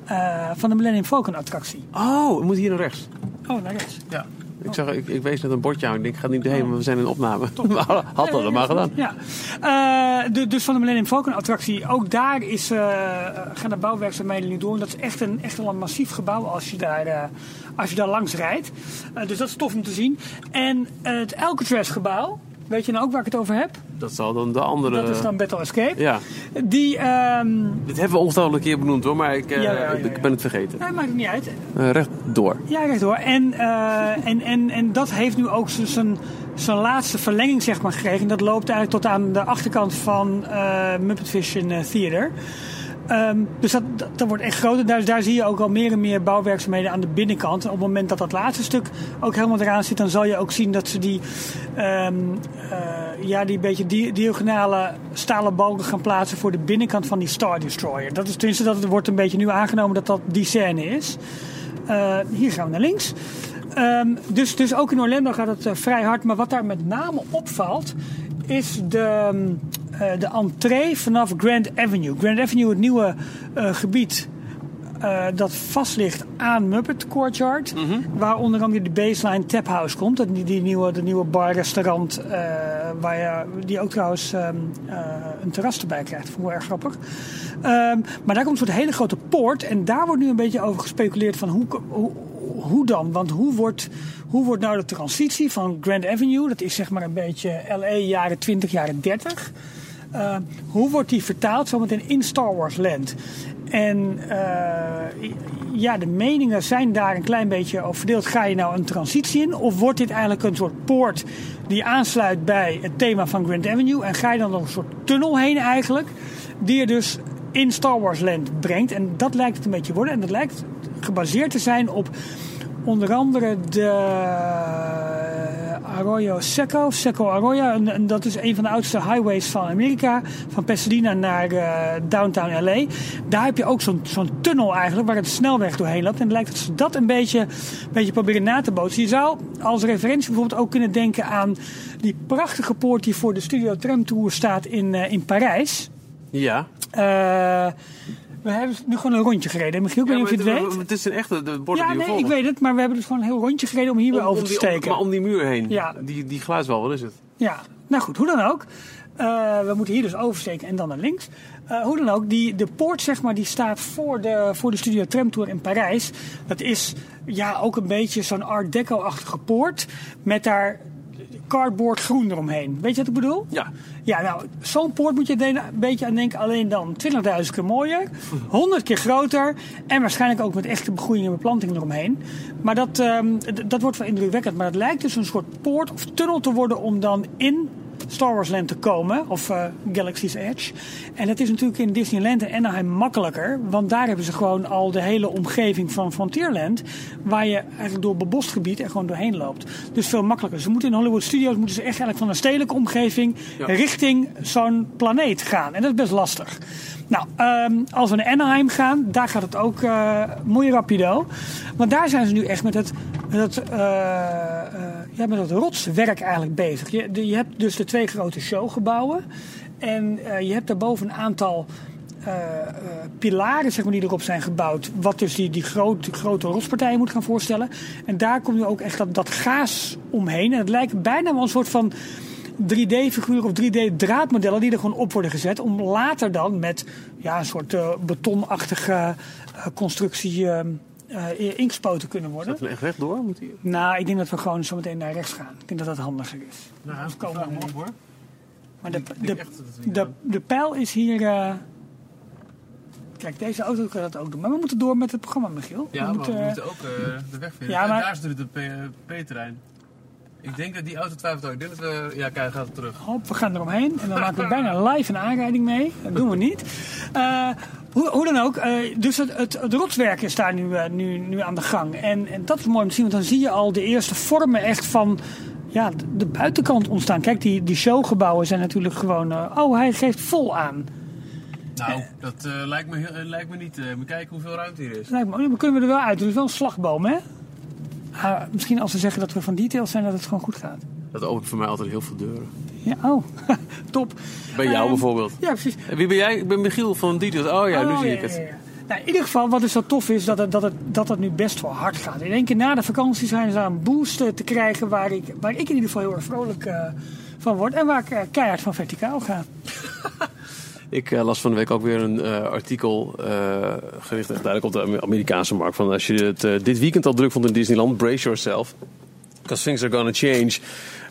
eh, van de Millennium Falcon attractie. Oh, we moeten hier naar rechts. Oh, naar rechts. Ja. Ik, zag, ik, ik wees net een bordje aan. Ik denk, ik ga niet heen, maar we zijn in opname. *laughs* Had dat maar gedaan. Ja, Eh, de- dus van de Millennium Falcon attractie, ook daar is, eh, gaan de bouwwerkzaamheden nu door. En dat is echt een, echt wel een massief gebouw als je daar, eh, als je daar langs rijdt. Dus dat is tof om te zien. En het Alcatraz gebouw, weet je nou ook waar ik het over heb? Dat zal dan de andere... Dat is dan Battle Escape. Ja, Die, ehm dit hebben we ongetwijfeld een keer benoemd hoor, maar ik, eh, Ja, ja, ja, ik ben het vergeten. nee, maakt het niet uit. Eh, recht door. Ja, recht hoor. En, eh, en, en, en dat heeft nu ook zijn, zijn laatste verlenging zeg maar, gekregen. Dat loopt eigenlijk tot aan de achterkant van Muppet Vision Theater. Ehm, dus dat, dat, wordt echt groter. Daar, zie je ook al meer en meer bouwwerkzaamheden aan de binnenkant. Op het moment dat dat laatste stuk ook helemaal eraan zit, dan zal je ook zien dat ze die, ehm, eh, ja, die beetje di diagonale stalen balken gaan plaatsen voor de binnenkant van die Star Destroyer. Dat is tenminste dat het wordt een beetje nu aangenomen dat dat die scène is. Eh, hier gaan we naar links. Ehm, dus, dus ook in Orlando gaat het eh, vrij hard. Maar wat daar met name opvalt, is de, de entree vanaf Grand Avenue. Grand Avenue, het nieuwe uh, gebied uh, dat vast ligt aan Muppet Courtyard. Mm -hmm. Waar onder andere de baseline Tap House komt. Dat, die, die nieuwe, de nieuwe bar-restaurant. waar je, die ook trouwens um, een terras erbij krijgt. Vond ik wel erg grappig. Um, maar daar komt een soort hele grote poort. En daar wordt nu een beetje over gespeculeerd van hoe, hoe, hoe dan? Want hoe wordt, hoe wordt nou de transitie van Grand Avenue, dat is zeg maar een beetje LA jaren 20, jaren 30. Uh, hoe wordt die vertaald zometeen in Star Wars Land? En uh, ja, de meningen zijn daar een klein beetje over verdeeld. Ga je nou een transitie in? Of wordt dit eigenlijk een soort poort die aansluit bij het thema van Grand Avenue? En ga je dan nog een soort tunnel heen eigenlijk? Die je dus in Star Wars Land brengt. En dat lijkt het een beetje worden. En dat lijkt gebaseerd te zijn op onder andere de Arroyo Seco, Seco Arroyo. En, en, dat is een van de oudste highways van Amerika. Van Pasadena naar uh, downtown LA. Daar heb je ook zo'n zo'n tunnel eigenlijk waar het snelweg doorheen loopt. En het lijkt dat ze dat een beetje, een beetje proberen na te bootsen. Je zou als referentie bijvoorbeeld ook kunnen denken aan die prachtige poort die voor de Studio Tram Tour staat in, uh, in Parijs. Ja. Uh, we hebben nu gewoon een rondje gereden. Michiel, ik weet niet of je het weet. Het is een echte de borden Ja, die nee, ik weet het. Maar we hebben dus gewoon een heel rondje gereden om hier weer over om te om- steken. maar om die muur heen. Ja. Die, die geluidswal, wat is het? Ja, nou goed, hoe dan ook. Uh, we moeten hier dus oversteken en dan naar links. Uh, hoe dan ook, die, de poort zeg maar, die staat voor de, voor de Studio Tram Tour in Parijs. Dat is ja, ook een beetje zo'n Art Deco-achtige poort. Met daar cardboard groen eromheen. Weet je wat ik bedoel? Ja. Ja, nou, zo'n poort moet je een beetje aan denken. Alleen dan 20.000 keer mooier, 100 keer groter. En waarschijnlijk ook met echte begroeiing en beplanting eromheen. Maar dat, um, dat wordt wel indrukwekkend. Maar het lijkt dus een soort poort of tunnel te worden om dan in Star Wars Land te komen, of uh, Galaxy's Edge. En dat is natuurlijk in Disneyland en Anaheim makkelijker, want daar hebben ze gewoon al de hele omgeving van Frontierland, waar je eigenlijk door bebost gebied er gewoon doorheen loopt. Dus veel makkelijker. Ze moeten in Hollywood Studios moeten ze echt eigenlijk van een stedelijke omgeving ja. richting zo'n planeet gaan. En dat is best lastig. Nou, um, als we naar Anaheim gaan, daar gaat het ook uh, mooi rapido. Want daar zijn ze nu echt met het, met het, uh, uh, ja, met het rotswerk eigenlijk bezig. Je, je hebt dus de twee grote showgebouwen. En uh, je hebt daarboven een aantal uh, uh, pilaren zeg maar, die erop zijn gebouwd. Wat dus die, die, groot, die grote rotspartijen moet gaan voorstellen. En daar komt nu ook echt dat, dat gaas omheen. En het lijkt bijna wel een soort van 3D-figuren of 3D-draadmodellen die er gewoon op worden gezet. Om later dan met ja, een soort betonachtige constructie uh, ingespoten te kunnen worden. Is dat echt rechtdoor? Moet die... Nou, ik denk dat we gewoon zo meteen naar rechts gaan. Ik denk dat dat handiger is. Nou, dat komen we op hoor. Maar de, de, de, de, pijl is hier. Uh... Kijk, deze auto kan dat ook doen. Maar we moeten door met het programma, Michiel. Ja, we moeten, we moeten ook uh, de weg vinden. Ja, maar... Daar is natuurlijk de P-terrein. Ik denk dat die auto twijfelt ook. Ik denk dat we... Ja, kijk, gaat het terug. Hop, we gaan eromheen. En dan maken we bijna live een aanrijding mee. Dat doen we niet. Uh, hoe, hoe, dan ook. Uh, dus het, het, het rotswerk is daar nu, uh, nu, nu aan de gang. En, en dat is mooi om te zien. Want dan zie je al de eerste vormen echt van ja, de buitenkant ontstaan. Kijk, die, die showgebouwen zijn natuurlijk gewoon... Oh, hij geeft vol aan. Nou, dat lijkt, me, lijkt me niet. Moet kijken hoeveel ruimte hier is. Lijkt me, dan kunnen we er wel uit. Er is wel een slagboom, hè? Uh, misschien als we zeggen dat we van details zijn, dat het gewoon goed gaat. Dat opent voor mij altijd heel veel deuren. Ja, oh, *laughs* top. Bij jou Ehm, bijvoorbeeld. Ja, precies. Wie ben jij? Ik ben Michiel van Details. Oh ja, nu Oh, zie ja, ik het. ja, ja. Nou, in ieder geval, wat dus zo tof is, dat het, dat, het, dat het nu best wel hard gaat. In één keer na de vakantie zijn ze aan een boost eh, te krijgen waar ik, waar ik in ieder geval heel erg vrolijk uh, van word. En waar ik uh, keihard van verticaal ga. *laughs* Ik uh, las van de week ook weer een uh, artikel uh, gericht echt duidelijk op de Amerikaanse markt. Van als je het dit weekend al druk vond in Disneyland, brace yourself. Because things are gonna change.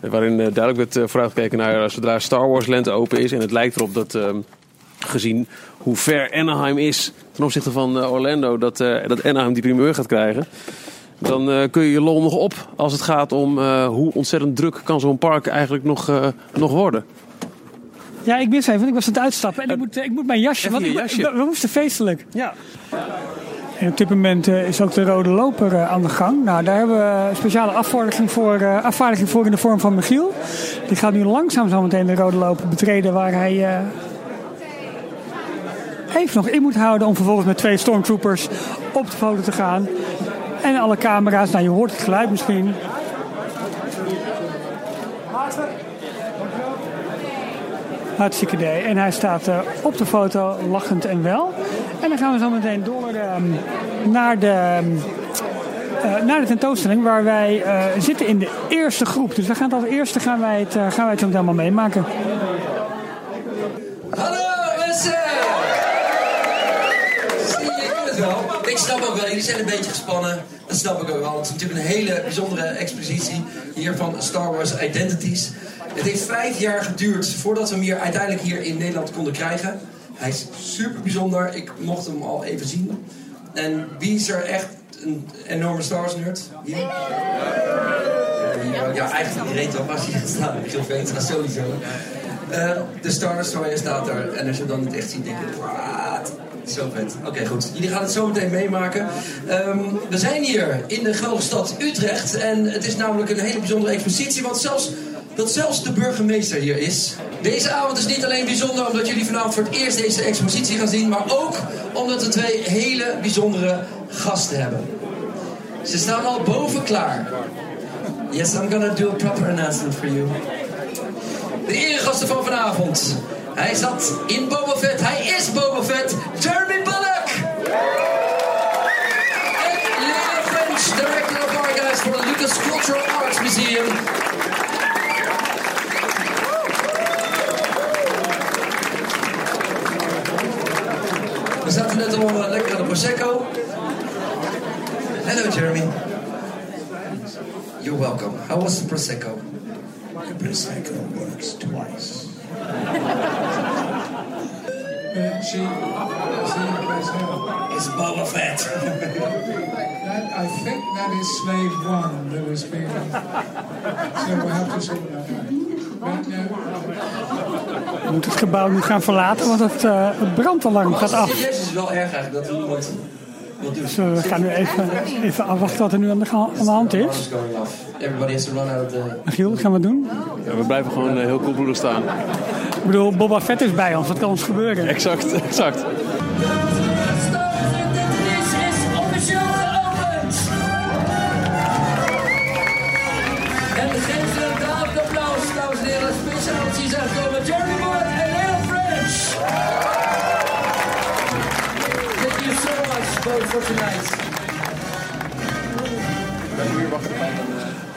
Waarin duidelijk werd vooruitgekeken naar zodra Star Wars Land open is. En het lijkt erop dat ehm, gezien hoe ver Anaheim is ten opzichte van Orlando, dat, dat Anaheim die primeur gaat krijgen. Dan kun je je lol nog op als het gaat om hoe ontzettend druk kan zo'n park eigenlijk nog, nog worden. Ja, ik mis even, want ik was aan het uitstappen. En ik moet, ik moet mijn jasje, want je ik- jasje. we, moesten feestelijk. Ja. En op dit moment eh, is ook de rode loper eh, aan de gang. Nou, daar hebben we een speciale afvaardiging voor, eh, afvaardiging voor in de vorm van Michiel. Die gaat nu langzaam zo meteen de rode loper betreden waar hij eh, even nog in moet houden om vervolgens met twee stormtroopers op de foto te gaan. En alle camera's, nou je hoort het geluid misschien. Hartstikke idee. En hij staat eh, op de foto lachend en wel. En dan gaan we zo meteen door ehm, naar, de, ehm, eh, naar tentoonstelling waar wij eh, zitten in de eerste groep. Dus we gaan als eerste gaan wij het, gaan wij het allemaal meemaken. Hallo mensen! Zie het wel. Ik snap ook wel, jullie zijn een beetje gespannen. Dat snap ik ook wel. Het is natuurlijk een hele bijzondere expositie hier van Star Wars Identities. Het heeft vijf jaar geduurd voordat we hem hier uiteindelijk hier in Nederland konden krijgen. Hij is super bijzonder. Ik mocht hem al even zien. En wie is er echt een enorme Star Wars nerd? Hier? Ja, eigenlijk iedereen toch, je hier staat. Michiel Veenstra sowieso. Eh, de Star Destroyer staat er. En als je dan niet echt ziet, denk je, wat? Zo vet. Oké, goed. Jullie gaan het zo meteen meemaken. Ehm, we zijn hier in de grote stad Utrecht. En het is namelijk een hele bijzondere expositie. Want zelfs, dat zelfs de burgemeester hier is. Deze avond is niet alleen bijzonder omdat jullie vanavond voor het eerst deze expositie gaan zien. Maar ook omdat we twee hele bijzondere gasten hebben. Ze staan al boven klaar. Yes, I'm gonna do a proper announcement for you. De eregasten van vanavond. Hij zat in Boba Fett. Hij is Boba Fett. Jeremy Bullock. En French, director of archives voor het Lucas Cultural Arts Museum. Zaten net al lekker aan de Prosecco. Hello Jeremy. You're welcome. How was the Prosecco? The Prosecco works twice. She, she. It's Boba Fett. That, I think that is slave one that was being. So we'll have to sort that out. Uh, We moeten het gebouw nu gaan verlaten, want het, eh, het brandalarm gaat af. Serieus is het wel erg eigenlijk dat niemand. Dus we gaan nu even, even afwachten wat er nu aan de, ga- aan de hand is. Michiel, wat gaan we doen? Ja, we blijven gewoon eh, heel koelbloedig staan. Ik bedoel, Boba Fett is bij ons, wat kan ons gebeuren? Exact, exact.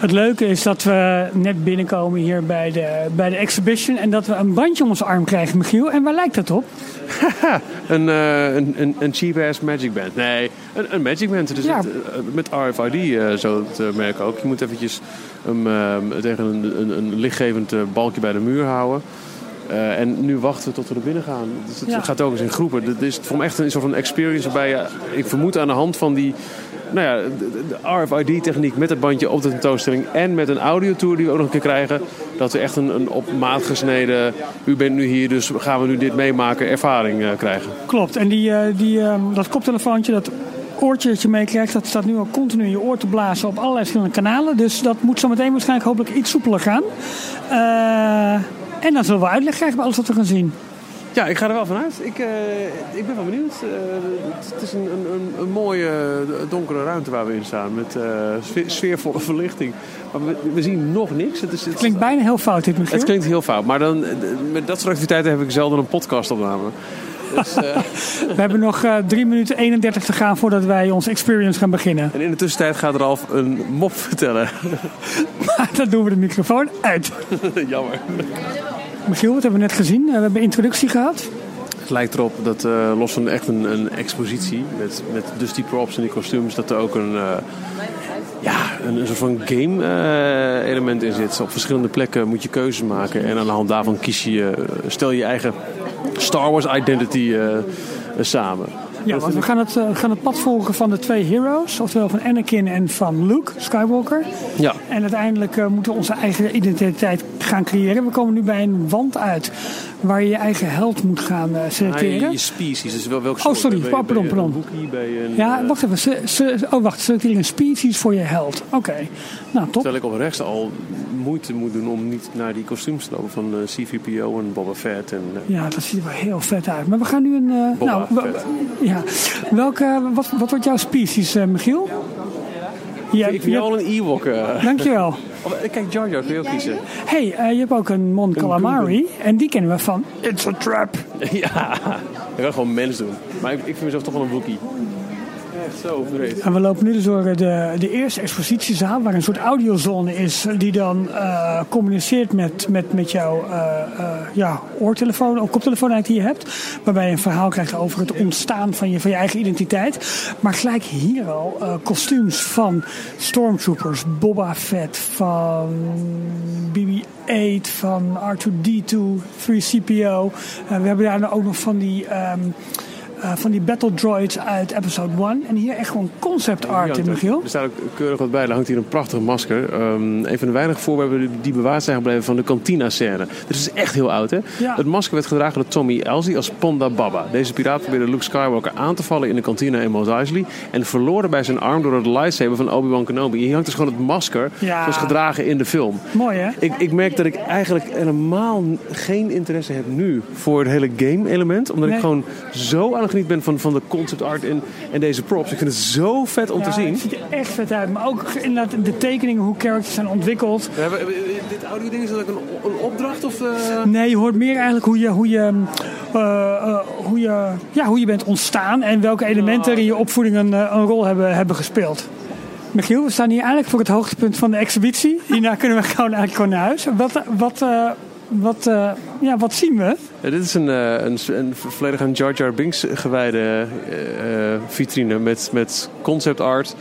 Het leuke is dat we net binnenkomen hier bij de, bij de exhibition en dat we een bandje om onze arm krijgen, Michiel. En waar lijkt dat op? Een, eh, een, een, een cheap-ass Magic Band. Nee, een, een Magic Band. Dus Ja. het, met RFID eh, zo te merken ook. Je moet eventjes hem tegen een, een, een lichtgevend balkje bij de muur houden. Eh, en nu wachten we tot we er binnen gaan. Dus het Ja. gaat ook eens in groepen. Dit is voor me echt een soort van experience waarbij je, ik vermoed aan de hand van die nou ja, de, RFID-techniek met het bandje op de tentoonstelling en met een audiotour die we ook nog een keer krijgen, dat we echt een, een op maat gesneden, u bent nu hier, dus gaan we nu dit meemaken, ervaring eh, krijgen. Klopt. En die, eh, die, eh, dat koptelefoontje, dat oortje dat je meekrijgt, dat staat nu al continu in je oor te blazen op allerlei verschillende kanalen. Dus dat moet zo meteen waarschijnlijk hopelijk iets soepeler gaan. Eh, en dan zullen we uitleg krijgen bij alles wat we gaan zien. Ja, ik ga er wel vanuit. Ik, eh, ik ben wel benieuwd. Eh, het, het is een, een, een, mooie eh, donkere ruimte waar we in staan. Met sfeer- sfeervolle verlichting. Maar we, we zien nog niks. Het, is, het, Klinkt bijna heel fout dit, Michiel. het klinkt heel fout. Maar dan, met dat soort activiteiten heb ik zelden een podcastopname. Dus, *laughs* We hebben nog eh 3 minuten 31 te gaan voordat wij onze experience gaan beginnen. en in de tussentijd gaat Ralf een mop vertellen. *laughs* Dan doen we de microfoon uit. *laughs* Jammer. Michiel, wat hebben we net gezien? Eh, we hebben een introductie gehad. Het lijkt erop dat eh, los van echt een, een expositie met, met dus die props en die kostuums, dat er ook een, eh, ja, een, soort van game element in zit. Op verschillende plekken moet je keuzes maken en aan de hand daarvan kies je, stel je eigen Star Wars identity samen. Ja, want we gaan het, eh, gaan het pad volgen van de twee heroes. Oftewel van Anakin en van Luke Skywalker. Ja. En uiteindelijk eh, moeten we onze eigen identiteit gaan creëren. We komen nu bij een wand uit waar je je eigen held moet gaan Ah, selecteren. je, je species, dus wel welke Oh, sorry, je- pardon. Een een, Ja, wacht even. Se, se- oh, wacht. Selecteer een species voor je held. Oké. Nou, top. Terwijl ik op rechts al moeite moet doen om niet naar die kostuums te lopen van C-3PO en Boba Fett. En, Ja, dat ziet er wel heel vet uit. Maar we gaan nu een... nou, we-. Ja. Welke, wat, wat wordt jouw species, eh, Michiel? Ja, ik vind jou al een Ewok. eh. *laughs* Dankjewel. Of, eh, kijk, Jar Jar kun je ook kiezen. hey, eh, je hebt ook een Mon Calamari. En die kennen we van It's a Trap. *laughs* ja, ik wil gewoon mens doen. Maar ik, ik vind mezelf toch wel een Wookiee. En we lopen nu dus door de, de eerste expositiezaal, waar een soort audiozone is, die dan eh, communiceert met, met, met jouw eh, eh, ja, oortelefoon, of koptelefoon eigenlijk die je hebt. Waarbij je een verhaal krijgt over het ontstaan van je, van je eigen identiteit. Maar gelijk hier al kostuums van Stormtroopers, Boba Fett, van BB-8, van R2-D2, 3CPO. Eh, we hebben daar ook nog van die... ehm, eh, van die battle droids uit episode 1. En hier echt gewoon concept art in, Michiel. Er staat ook keurig wat bij. Er hangt hier een prachtig masker. Ehm, een van de weinige voorwerpen die bewaard zijn gebleven van de Cantina-scène. Dit is echt heel oud, hè? Ja. Het masker werd gedragen door Tommy Elsie als Ponda Baba. Deze piraat probeerde Luke Skywalker aan te vallen in de kantina in Mos Eisley. En verloor bij zijn arm door het lightsaber van Obi-Wan Kenobi. Hier hangt dus gewoon het masker Ja. zoals gedragen in de film. Mooi hè? Ik, ik merk dat ik eigenlijk helemaal geen interesse heb nu voor het hele game-element. Omdat Nee. ik gewoon zo aan het genieten ben van, van de concept art en, en deze props. Ik vind het zo vet om te Ja, zien. Het ziet er echt vet uit. Maar ook inderdaad de tekeningen, hoe characters zijn ontwikkeld. We hebben, dit oude ding is dat ook een, een opdracht? Of, eh? Nee, je hoort meer eigenlijk hoe je, hoe je, eh, eh, hoe je, ja, hoe je bent ontstaan. En welke elementen er in je opvoeding een, een rol hebben, hebben gespeeld. Michiel, we staan hier eigenlijk voor het hoogtepunt van de exhibitie. Hierna kunnen we gewoon, eigenlijk gewoon naar huis. Wat, wat, eh, wat, eh, ja, wat zien we? Ja, dit is een, eh, een, een volledig aan Jar Jar Binks gewijde eh, vitrine met, met concept art.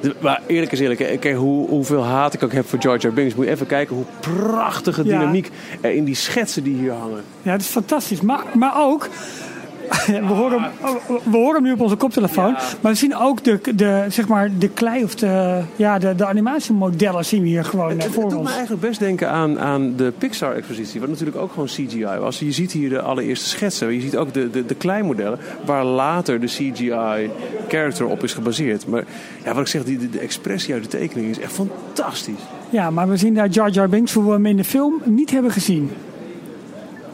De- Maar eerlijk is eerlijk, kijk, hoe, hoeveel haat ik ook heb voor Jar Jar Binks. Moet je even kijken hoe prachtige Ja. dynamiek er in die schetsen die hier hangen. Ja, het is fantastisch. Maar, maar ook, we horen, hem, we horen hem nu op onze koptelefoon. Maar we zien ook de, de, zeg maar, de klei of de, ja, de, de animatiemodellen zien we hier gewoon eh, Het, het voor doet me eigenlijk best denken aan, aan de Pixar-expositie, wat natuurlijk ook gewoon CGI was. Je ziet hier de allereerste schetsen, je ziet ook de, de, de kleinmodellen, waar later de CGI-character op is gebaseerd. Maar ja, wat ik zeg, die, de, de expressie uit de tekening is echt fantastisch. Ja, maar we zien daar Jar Jar Binks, hoe we hem in de film niet hebben gezien.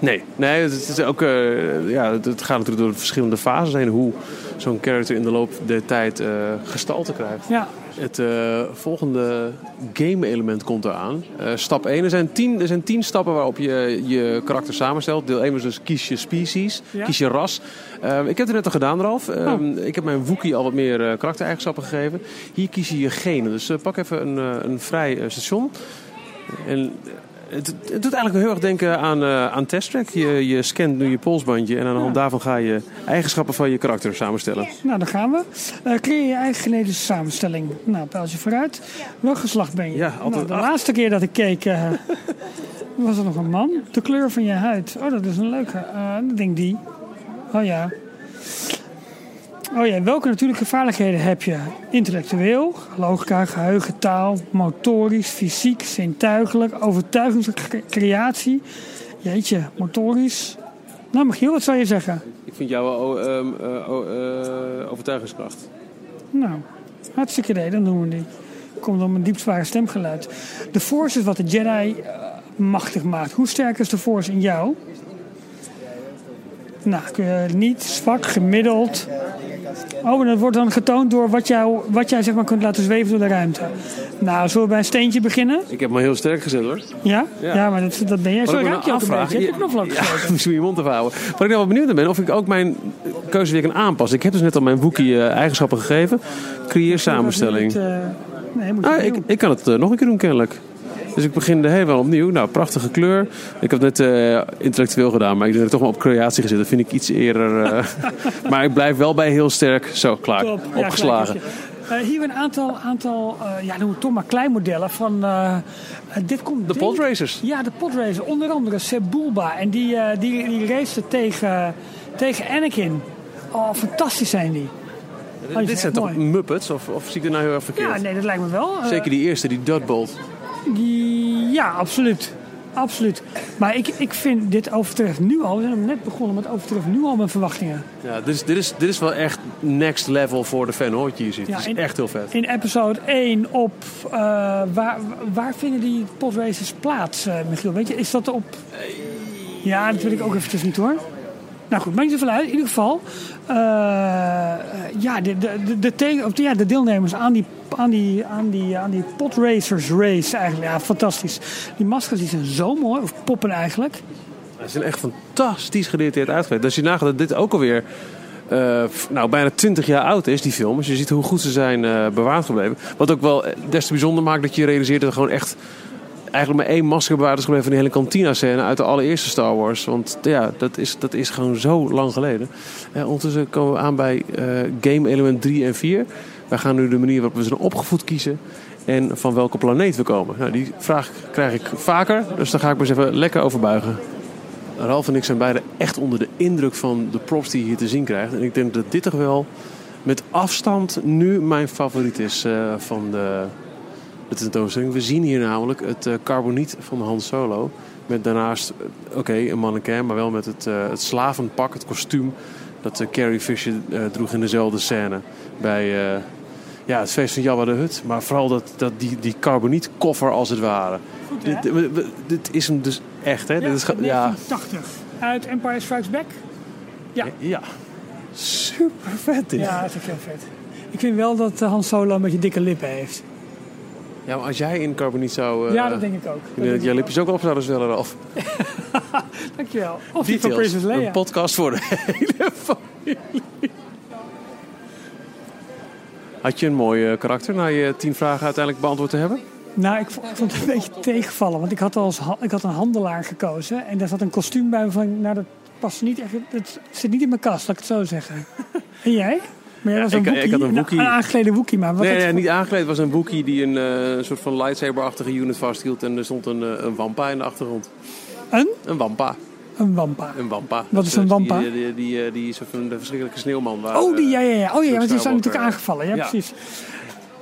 Nee, nee het, is ook, eh, ja, het, gaat natuurlijk door verschillende fases heen, hoe zo'n character in de loop der tijd eh, gestalte krijgt. Ja, Het eh, volgende game-element komt eraan. Stap 1. Er zijn, tien, er zijn tien stappen waarop je je karakter samenstelt. Deel 1 was dus kies je species, Ja. kies je ras. Eh, ik heb het net al gedaan, Ralf. Eh, Ik heb mijn Wookie al wat meer karaktereigenschappen gegeven. Hier kies je je genen. Dus pak even een, een vrij station. En het, het doet eigenlijk heel erg denken aan, eh aan Test Track. Je, je scant nu je polsbandje en aan de hand daarvan ga je eigenschappen van je karakter samenstellen. nou daar gaan we. Eh, creëer je eigen genetische samenstelling. Nou, pijltje vooruit. Welk geslacht ben je? Ja, altijd nou, de laatste keer dat ik keek, eh, *laughs* was er nog een man. De kleur van je huid. Oh, dat is een leuke. Ik denk die. Oh ja. Oh ja, welke natuurlijke vaardigheden heb je? Intellectueel, logica, geheugen, taal, motorisch, fysiek, zintuigelijk, overtuigingscreatie. Jeetje, motorisch. Nou, Michiel, wat zou je zeggen? Ik vind jou wel oh, ehm, eh, oh, eh, overtuigingskracht. Nou, hartstikke idee, dan doen we die. Komt door mijn diepzware stemgeluid. De Force is wat de Jedi eh, machtig maakt. Hoe sterk is de Force in jou? Nou, niet, zwak, gemiddeld. Oh, en dat wordt dan getoond door wat, jou, wat jij zeg maar kunt laten zweven door de ruimte. Nou, zullen we bij een steentje beginnen? Ik heb me heel sterk gezet hoor. Ja? Ja. Ja, maar dat, dat ben jij. Zo ik ruik je ook een afvraag, beetje. Heb je je- knoflook Ja, gegeten? *laughs* misschien je mond te houden. Wat ik nou wel benieuwd naar ben, of ik ook mijn keuze weer kan aanpassen. Ik heb dus net al mijn Wookie eh, eigenschappen gegeven. Creëer samenstelling. Niet, eh, nee, moet je Ah, ik, ik kan het eh, nog een keer doen kennelijk. Dus ik begin helemaal opnieuw. Nou, prachtige kleur. Ik heb het net eh, intellectueel gedaan, maar ik ik toch maar op creatie gezet. Dat vind ik iets eerder. eh, *laughs* maar ik blijf wel bij heel sterk. Zo, klaar. Top. Ja, Opgeslagen. heb je. Eh, hier een aantal, aantal eh, ja, noem het toch maar kleinmodellen van. dit komt. De denk- podracers. Ja, de podracer. Onder andere Sebulba. En die, eh die, die race tegen, tegen Anakin. Oh, fantastisch zijn die. Dit- is Dit zijn toch mooi. Muppets? Of, of zie ik het nou heel erg verkeerd? Ja, nee, dat lijkt me wel. Zeker die eerste, die Dudbolt. Ja, absoluut. Absoluut. Maar ik, ik vind dit overtreft nu al. We zijn net begonnen met overtreft nu al mijn verwachtingen. Ja, dit is, dit, is, dit is wel echt next level voor de fan, hoor, wat je hier ziet. Ja, Het is in- echt heel vet. In episode 1 op. eh, waar, waar vinden die podraces plaats, eh, Michiel? Weet je, is dat op. Ja, dat weet ik ook eventjes niet hoor. Nou goed, maakt niet zoveel uit. In ieder geval. Eh, ja, de, de, de, de, of ja, de deelnemers aan die, aan, die, aan, die, aan die podracers race eigenlijk. Ja, fantastisch. Die maskers die zijn zo mooi. Of poppen eigenlijk. Ze zijn echt fantastisch gedetailleerd uitgewerkt. Als je nagaat dit ook alweer f- nou, bijna 20 jaar oud is, die film. Als je ziet hoe goed ze zijn eh, bewaard gebleven. Wat ook wel des te bijzonder maakt dat je realiseert dat er gewoon echt... Eigenlijk maar één masker is gebleven van die hele kantina-scène uit de allereerste Star Wars. Want ja, dat is, dat is gewoon zo lang geleden. Eh, ondertussen komen we aan bij eh, game element 3 en 4. Wij gaan nu de manier waarop we zijn opgevoed kiezen. En van welke planeet we komen. Nou, die vraag krijg ik vaker. Dus daar ga ik me eens even lekker over buigen. Ralf en ik zijn beide echt onder de indruk van de props die je hier te zien krijgt. En ik denk dat dit toch wel met afstand nu mijn favoriet is eh, van de, de tentoonstelling. We zien hier namelijk het eh, carboniet van Han Solo. Met daarnaast, eh, oké, een mannequin, maar wel met het, eh, het slavenpak, het kostuum... dat Carrie Fisher droeg in dezelfde scène bij ja, het feest van Jabba de Hut. Maar vooral dat, dat die, die carbonietkoffer als het ware. hè? Dit, dit- dit is hem dus echt, hè? Ja, dit is, ge- ja, 1980. Uit Empire Strikes Back. Ja. ja. Super vet dit. Ja, dat is ook heel vet. Ik vind wel dat Han Solo een beetje dikke lippen heeft. Ja, maar als jij in carboniet zou... eh, ja, dat denk ik ook. Dat dat jouw ik lipjes ook op zouden zwellen, Ralf. ook. *laughs* Dankjewel. Of die van. Princess Leia. Een podcast voor de hele familie. Had je een mooi eh, karakter na je tien vragen uiteindelijk beantwoord te hebben? Nou, ik vond, ik vond het een beetje tegenvallen. Want ik had, als, ik had een handelaar gekozen. En daar zat een kostuum bij van... Nou, dat past niet echt... Het zit niet in mijn kast, laat ik het zo zeggen. *laughs* En jij? Maar een ik- ik Wookie. had een Wookie. Een aangeklede Wookie, maar wat Nee, nee, niet aangekleed. Het was een boekie die een eh, soort van lightsaber-achtige unit vasthield. En er stond een, eh, een wampa in de achtergrond. Een? Een wampa. Een wampa. Een wampa. Wat is Dus, een eh, wampa? Die, die, die, die soort van de verschrikkelijke sneeuwman. Waar, Oh, die, ja, ja, ja. Oh ja, want die zijn natuurlijk aangevallen. Ja, precies.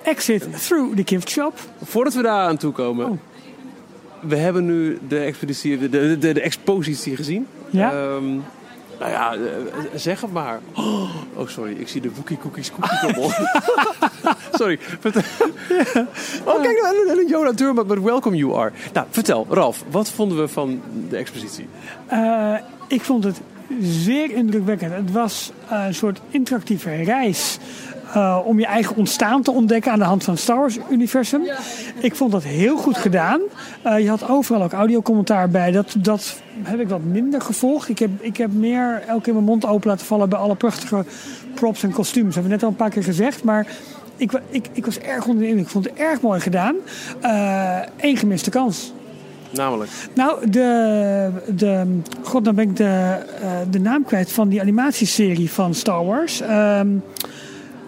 Exit through the gift shop. Voordat we daar aan toe komen. Oh. We hebben nu de, expeditie, de, de, de, de expositie gezien. Ja. Nou ja, eh, zeg het maar. Oh, oh, sorry. Ik zie de Wookie Cookies Cookie Knobbel. *laughs* sorry. Vertel. Oh, kijk Yoda Turma, but welcome you are. Nou, vertel. Ralf, wat vonden we van de expositie? Eh, ik vond het zeer indrukwekkend. Het was eh, een soort interactieve reis. Eh, om je eigen ontstaan te ontdekken aan de hand van het Star Wars-universum. Ik vond dat heel goed gedaan. Eh, je had overal ook audiocommentaar bij. Dat, dat heb ik wat minder gevolgd. Ik heb, ik heb meer elke keer mijn mond open laten vallen bij alle prachtige props en kostuums. Dat hebben we net al een paar keer gezegd. Maar ik, ik, ik was erg onder de indruk. Ik vond het erg mooi gedaan. Eén gemiste kans. Namelijk. Nou, de, de, god, dan ben ik de, eh, de naam kwijt van die animatieserie van Star Wars. Ehm,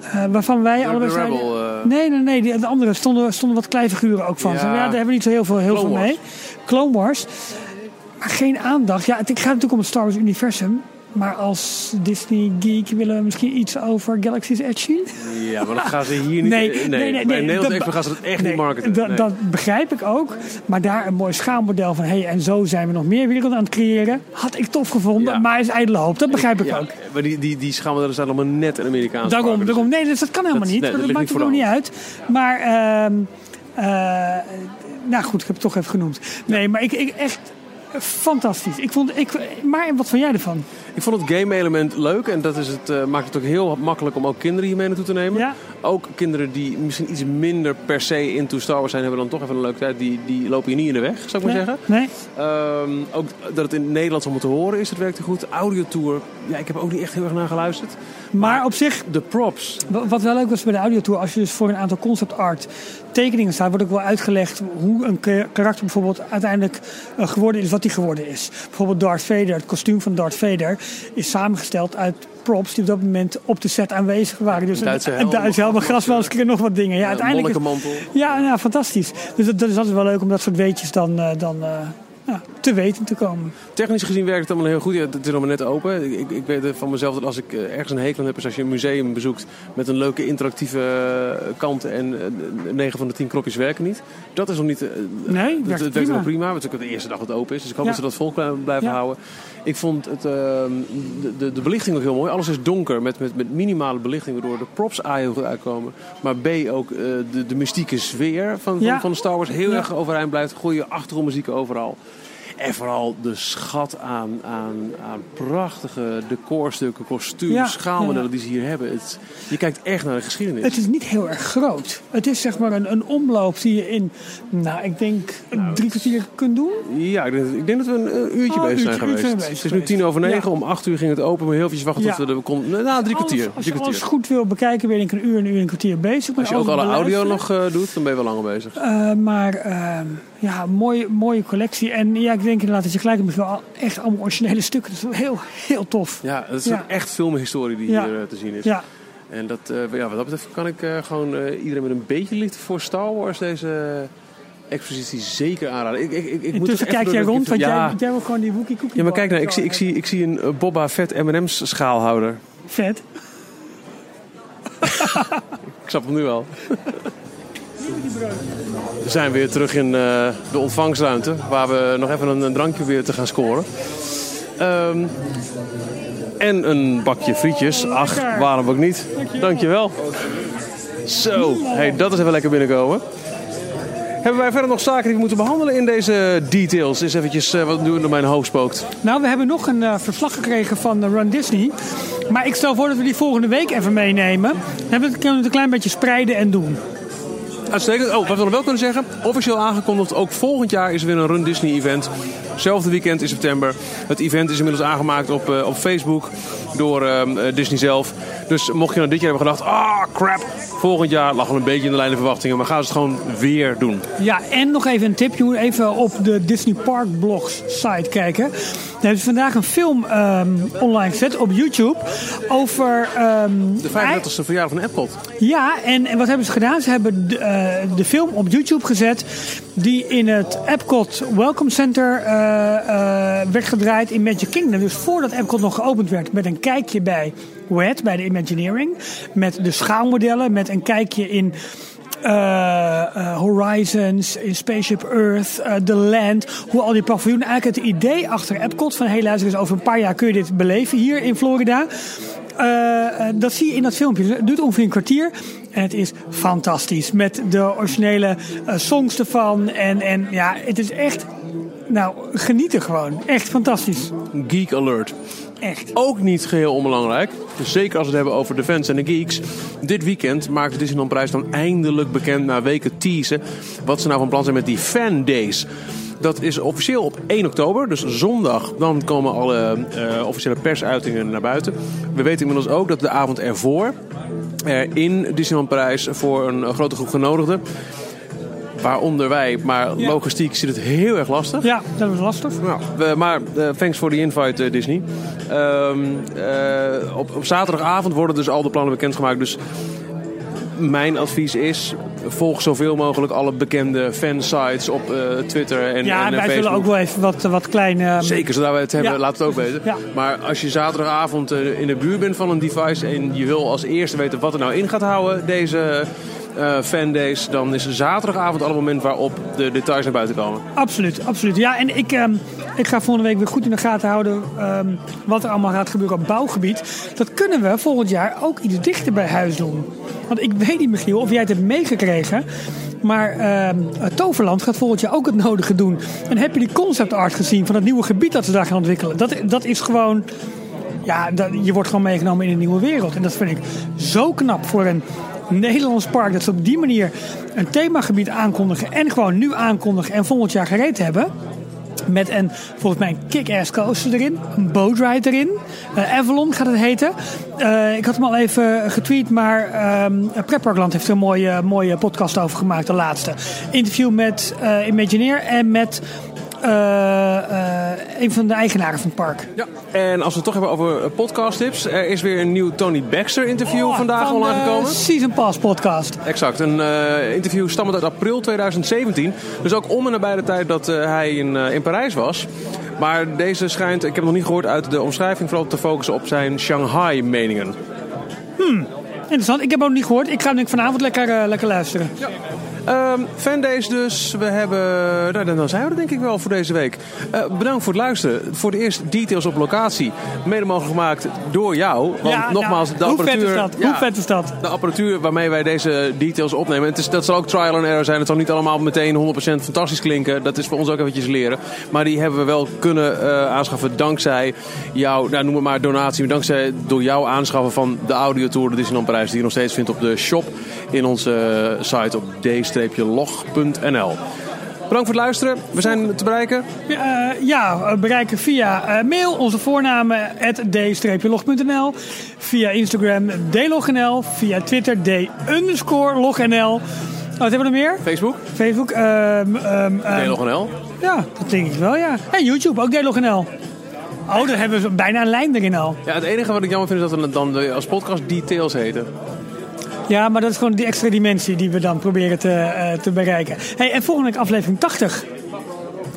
eh, waarvan wij allebei de zeiden- Rebel, eh. Nee, nee, nee. Die, de andere stonden, stonden wat kleinfiguren ook van. Ja. Daar hebben we niet zo heel veel, heel Clone veel mee. Clone Wars. Maar geen aandacht. Ja, het gaat natuurlijk om het Star Wars universum. Maar als Disney geek willen we misschien iets over Galaxy's Edge zien. Ja, maar dat gaan ze hier niet... Nee, nee, nee, nee, Nederlands Expo gaan ze dat echt Nee, niet marketen. Dat, dat begrijp ik ook. Maar daar een mooi schaalmodel van... Hey, en zo zijn we nog meer werelden aan het creëren. Had ik tof gevonden, Ja. maar is ijdele hoop. Dat begrijp ik Ja, ook. maar die, die, die schaamodellen zijn allemaal net een Amerikaans Daarom, dus- daarom. Nee, dus dat kan helemaal Dat- niet. dat maakt voor ook niet uit. Maar, ehm, eh, nou goed, ik heb het toch even genoemd. Nee, maar ik, ik echt fantastisch. Ik vond, ik, maar wat vond jij ervan? Ik vond het game element leuk en dat is het, eh, maakt het ook heel makkelijk om ook kinderen hiermee naartoe te nemen. Ja. Ook kinderen die misschien iets minder per se into Star Wars zijn, hebben dan toch even een leuke tijd. Die, die lopen hier niet in de weg, zou ik maar zeggen. Nee? Ehm, ook dat het in het Nederlands om te horen is, het werkte goed. Audiotour, ja, ik heb ook niet echt heel erg naar geluisterd. Maar op zich, De props, Wa- Wat wel leuk was bij de audiotour, als je dus voor een aantal concept art tekeningen staat, wordt ook wel uitgelegd hoe een ka- karakter bijvoorbeeld uiteindelijk eh, geworden is wat hij geworden is. Bijvoorbeeld Darth Vader, het kostuum van Darth Vader, is samengesteld uit props die op dat moment op de set aanwezig waren. Dus Duitse helm, een Duitse helm, een grasmasker en nog wat dingen. Ja, uiteindelijk is- ja, ja, fantastisch. Dus dat, dat is altijd wel leuk om dat soort weetjes dan, eh, dan eh, ja, te weten te komen. Technisch gezien werkt het allemaal heel goed. Ja, het is maar net open. Ik, ik weet van mezelf dat als ik eh, ergens een hekel aan heb... is als je een museum bezoekt met een leuke interactieve eh, kant... en eh, 9 van de 10 knopjes werken niet. Dat is nog niet... eh, Nee, het, werkt het werkt prima. prima. Het is ook de eerste dag dat het open is. Dus ik hoop Ja. dat ze dat vol blijven houden. Ik vond het, ehm, de, de, belichting ook heel mooi. Alles is donker met, met, met minimale belichting... waardoor de props A heel goed uitkomen. Maar B ook eh, de, de mystieke sfeer van, van, van Star Wars heel erg overeind blijft. Goede achtergrondmuziek overal. En vooral de schat aan, aan, aan prachtige decorstukken, kostuums, Ja, schaalmodellen ja. die ze hier hebben. Het, je kijkt echt naar de geschiedenis. Het is niet heel erg groot. Het is zeg maar een, een omloop die je in, nou, ik denk drie kwartier kunt doen. Ja, ik denk, ik denk dat we een, een uurtje Oh, bezig zijn uurtje- geweest. uurtje bezig het is nu tien over negen. Ja. Om acht uur ging het open. Maar heel even wachten tot we er konden. Nou, drie kwartier. Als je alles goed wil bekijken, ben ik een uur, een uur en een kwartier bezig. Als je ook alle audio nog eh, doet, dan ben je wel langer bezig. Eh, maar ehm, ja, mooie, mooie collectie. En ja, ik denk inderdaad dat je gelijk hebt. Echt allemaal originele stukken. Dat is heel, heel tof. Ja, het is Ja. echt filmhistorie die Ja. hier eh, te zien is. Ja, En dat, eh, ja, wat dat betreft kan ik eh, gewoon eh, iedereen met een beetje liefde voor Star Wars deze expositie zeker aanraden. Ik, ik, ik, ik moet kijk jij rond, want ja. jij, jij wil gewoon die Wookie Cookie Ja, maar kijk nou, ik zie, ik zie, ik zie een Boba Fett M&M's schaalhouder. Vet. *laughs* Ik snap hem nu al. *laughs* We zijn weer terug in eh, de ontvangstruimte, waar we nog even een, een drankje weer te gaan scoren. Ehm, en een bakje frietjes. Ach, waarom ook niet? Dankjewel. Zo, hey, dat is even lekker binnenkomen. Hebben wij verder nog zaken die we moeten behandelen in deze details? Eens eventjes eh, wat doen door mijn hoofd spookt. Nou, we hebben nog een eh, verslag gekregen van Run Disney. Maar ik stel voor dat we die volgende week even meenemen. Dan kunnen we het een klein beetje spreiden en doen. Uitstekend. Oh, wat we nog wel kunnen zeggen, officieel aangekondigd, ook volgend jaar is er weer een Run Disney event. Zelfde weekend in september. Het event is inmiddels aangemaakt op, eh, op Facebook door ehm, eh, Disney zelf. Dus mocht je nou dit jaar hebben gedacht, ah crap, volgend jaar lag al een beetje in de lijn de verwachtingen. Maar gaan ze het gewoon weer doen. Ja, en nog even een tip. Je moet even op de Disney Park Blogs site kijken. Daar hebben ze vandaag een film ehm, online gezet op YouTube over... ehm, De 35e verjaardag van Epcot. Ja, en, en wat hebben ze gedaan? Ze hebben de, eh, de film op YouTube gezet die in het Epcot Welcome Center eh, werd gedraaid in Magic Kingdom. Dus voordat Epcot nog geopend werd, met een kijkje bij WET, bij de Imagineering. Met de schaalmodellen, met een kijkje in eh, eh, Horizons, in Spaceship Earth, eh, The Land. Hoe al die paviljoenen. Eigenlijk het idee achter Epcot van hey luister eens, over een paar jaar kun je dit beleven hier in Florida. Eh, eh, dat zie je in dat filmpje. Het duurt ongeveer een kwartier. En het is fantastisch. Met de originele eh, songs ervan. En, en ja, het is echt... Nou, genieten gewoon. Echt fantastisch. Geek Alert. Echt. Ook niet geheel onbelangrijk. Dus zeker als we het hebben over de fans en de geeks. Dit weekend maakt de Disneyland Prijs dan eindelijk bekend na weken teasen. Wat ze nou van plan zijn met die Fan Days. Dat is officieel op 1 oktober, dus zondag. Dan komen alle eh, officiële persuitingen naar buiten. We weten inmiddels ook dat de avond ervoor er in Disneyland Prijs voor een grote groep genodigden. Waaronder wij, maar Ja. logistiek zit het heel erg lastig. Ja, dat was lastig. Nou, we- maar eh, thanks for the invite, eh, Disney. Ehm, eh, op, op zaterdagavond worden dus al de plannen bekendgemaakt. Dus mijn advies is: volg zoveel mogelijk alle bekende fansites op Twitter en, Ja, en, wij Facebook. zullen ook wel even wat, wat kleine... Zeker, zodra we het hebben, Ja. laat het ook weten. Maar als je zaterdagavond in de buurt bent van een device en je wil als eerste weten wat er nou in gaat houden, deze eh fandays, dan is zaterdagavond al het moment waarop de details naar buiten komen. Absoluut, absoluut. Ja, en ik, ehm, ik ga volgende week weer goed in de gaten houden ehm, wat er allemaal gaat gebeuren op bouwgebied. Dat kunnen we volgend jaar ook iets dichter bij huis doen. Want ik weet niet, Michiel, of jij het hebt meegekregen. Maar ehm, Toverland gaat volgend jaar ook het nodige doen. En heb je die concept art gezien van het nieuwe gebied dat ze daar gaan ontwikkelen? Dat, dat is gewoon. Ja, dat, je wordt gewoon meegenomen in een nieuwe wereld. En dat vind ik zo knap voor een Nederlands park. Dat ze op die manier een themagebied aankondigen. En gewoon nu aankondigen en volgend jaar gereed hebben. Met een, volgens mij, een kick-ass coaster erin. Een boat ride erin. Eh, Avalon gaat het heten. Eh, ik had hem al even getweet, maar Pretparkland heeft er een mooie, mooie podcast over gemaakt. De laatste. Interview met eh Imagineer en met... eh, een van de eigenaren van het park. Ja. En als we het toch hebben over eh, podcast tips. Er is weer een nieuw Tony Baxter interview Oh, vandaag van online gekomen. Season Pass podcast. Exact, een eh, interview stammend uit april 2017. Dus ook om en nabij de tijd dat eh, hij in, eh, in Parijs was. Maar deze schijnt, ik heb het nog niet gehoord uit de omschrijving, vooral te focussen op zijn Shanghai-meningen. Interessant, ik heb ook niet gehoord. Ik ga ik vanavond lekker, eh, lekker luisteren. Ehm fandays dus. We hebben, nou, dan- zijn we er denk ik wel voor deze week. Eh, bedankt voor het luisteren. Voor de eerste details op locatie. Mede mogelijk gemaakt door jou. Want Ja, nogmaals, nou, de hoe apparatuur... vet is dat? ja, Hoe vet is dat? De apparatuur waarmee wij deze details opnemen. Het is, dat zal ook trial and error zijn. Het zal niet allemaal meteen 100% fantastisch klinken. Dat is voor ons ook eventjes leren. Maar die hebben we wel kunnen eh, aanschaffen dankzij jouw, nou, noem het maar donatie. Maar dankzij door jouw aanschaffen van de audiotour de Disneyland Parijs. Die je nog steeds vindt op de shop in onze eh, site op d-log.nl. Bedankt voor het luisteren. We zijn te bereiken. Eh, ja, eh, bereiken via eh, mail onze voornamen d-log.nl, via Instagram dlognl, via Twitter d-lognl. Wat hebben we nog meer? Facebook, Facebook. ehm ehm, ehm, DLogNL. Ja, dat denk ik wel, ja. En YouTube, ook dlognl. Oh, dan hebben we bijna een lijn erin al. Ja, het enige wat ik jammer vind is dat we dan als podcast details heten. Ja, maar dat is gewoon die extra dimensie die we dan proberen te, eh, te bereiken. Hey, en volgende week aflevering 80.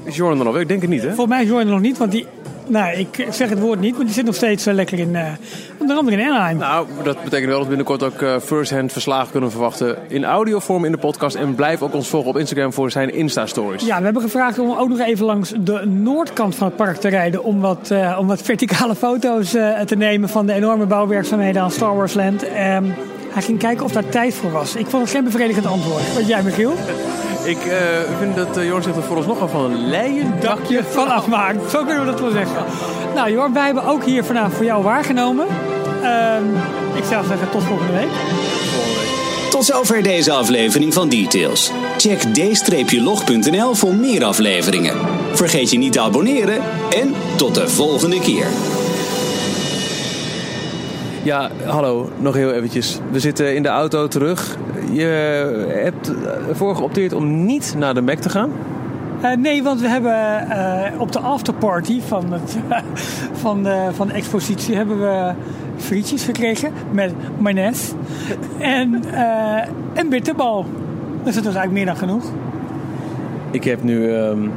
Is Jordan dan alweer? Ik denk het niet, hè? Volgens mij is Jordan nog niet, want die... Nou, ik zeg het woord niet, want die zit nog steeds eh, lekker in... eh onder andere in Anaheim. Nou, dat betekent wel dat we binnenkort ook first-hand verslagen kunnen verwachten in audiovorm in de podcast. En blijf ook ons volgen op Instagram voor zijn Insta-stories. Ja, we hebben gevraagd om ook nog even langs de noordkant van het park te rijden. Om wat, om wat verticale foto's te nemen van de enorme bouwwerkzaamheden aan Star Wars Land. Ehm, hij ging kijken of daar tijd voor was. Ik vond het geen bevredigend antwoord. Wat jij, Michiel? Ik eh, vind dat uh, Jorn zich er vooralsnog al van een leien Dakje van afmaakt. Zo kunnen we dat wel zeggen. Nou, Jorn, wij hebben ook hier vanavond voor jou waargenomen. Ehm, ik zou zeggen, tot volgende week. Tot zover deze aflevering van Details. Check d-log.nl voor meer afleveringen. Vergeet je niet te abonneren en tot de volgende keer. Ja, hallo, nog heel eventjes. We zitten in de auto terug. Je hebt ervoor geopteerd om niet naar de Mac te gaan. Uh, nee, want we hebben uh, op de afterparty van, het, *laughs* van, de, van de expositie hebben we frietjes gekregen met mayonaise en uh, een bitterbal. Dus dat was eigenlijk meer dan genoeg. Ik heb nu um,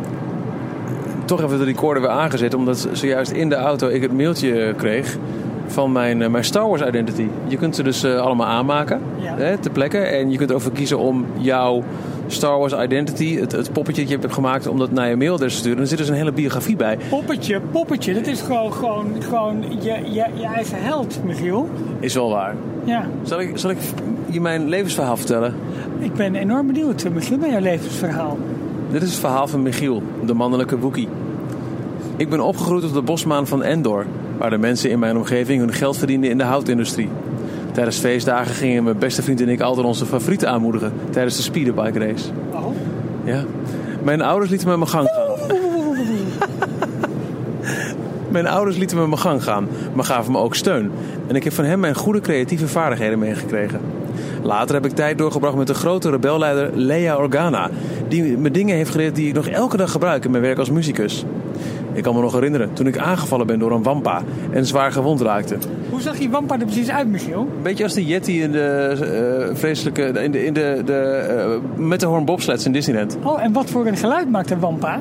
toch even de recorder weer aangezet, omdat zojuist in de auto ik het mailtje kreeg van mijn, mijn Star Wars Identity. Je kunt ze dus allemaal aanmaken ja. hè, ter plekke en je kunt ervoor kiezen om jouw Star Wars Identity, het, het, poppetje dat je hebt gemaakt, om dat naar je mailadres te sturen. En er zit dus een hele biografie bij. Poppetje, poppetje, dat is gewoon, gewoon, gewoon je, je, je eigen held, Michiel. Is wel waar. Ja. Zal ik, zal ik je mijn levensverhaal vertellen? Ik ben enorm benieuwd, Michiel, naar jouw levensverhaal. Dit is het verhaal van Michiel, de mannelijke Wookie. Ik ben opgegroeid op de bosmaan van Endor, waar de mensen in mijn omgeving hun geld verdienden in de houtindustrie. Tijdens feestdagen gingen mijn beste vriend en ik altijd onze favorieten aanmoedigen tijdens de speederbike race. Oh. Ja. Mijn ouders lieten me mijn gang gaan. *laughs* mijn ouders lieten me mijn gang gaan, maar gaven me ook steun. En ik heb van hem mijn goede creatieve vaardigheden meegekregen. Later heb ik tijd doorgebracht met de grote rebelleider Lea Organa, die me dingen heeft geleerd die ik nog elke dag gebruik in mijn werk als muzikus. Ik kan me nog herinneren toen ik aangevallen ben door een wampa en zwaar gewond raakte. Hoe zag die wampa er precies uit, Michiel? Een beetje als de Yeti in de uh, vreselijke. In de, in de, de, uh, met de Horn Bobsleds in Disneyland. Oh, en wat voor een geluid maakt een wampa? *laughs*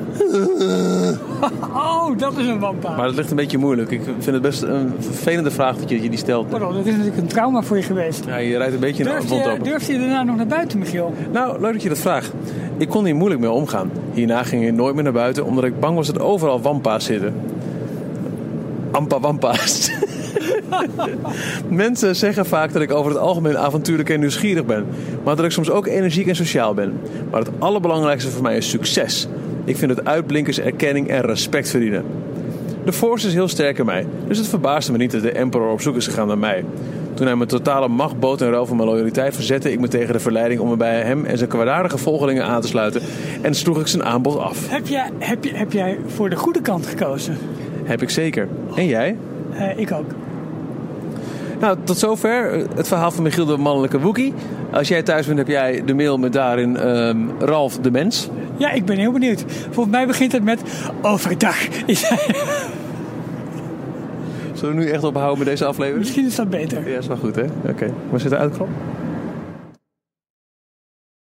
oh, dat is een wampa. Maar dat ligt een beetje moeilijk. Ik vind het best een vervelende vraag dat je, je die stelt. Pardon, dat is natuurlijk een trauma voor je geweest. Ja, je rijdt een beetje in durf de je, durf je daarna nog naar buiten, Michiel? Nou, leuk dat je dat vraagt. Ik kon hier moeilijk mee omgaan. Hierna ging ik nooit meer naar buiten omdat ik bang was dat overal wampa's zitten. Ampa wampa's. *laughs* Mensen zeggen vaak dat ik over het algemeen avontuurlijk en nieuwsgierig ben. Maar dat ik soms ook energiek en sociaal ben. Maar het allerbelangrijkste voor mij is succes. Ik vind dat uitblinkers erkenning en respect verdienen. De Force is heel sterk in mij. Dus het verbaasde me niet dat de Emperor op zoek is gegaan naar mij. Toen hij mijn totale macht bood en ruil voor mijn loyaliteit verzette ik me tegen de verleiding om me bij hem en zijn kwaadaardige volgelingen aan te sluiten en sloeg ik zijn aanbod af. Heb jij, heb, je, heb jij voor de goede kant gekozen? Heb ik zeker. En jij? Uh, ik ook. Nou, tot zover het verhaal van Michiel de mannelijke Wookie. Als jij thuis bent, heb jij de mail met daarin um, Ralf de Mens. Ja, ik ben heel benieuwd. Volgens mij begint het met overdag. *laughs* Zullen we nu echt ophouden met deze aflevering? Misschien is dat beter. Ja, is wel goed, hè? Oké. Maar zit er uitklap?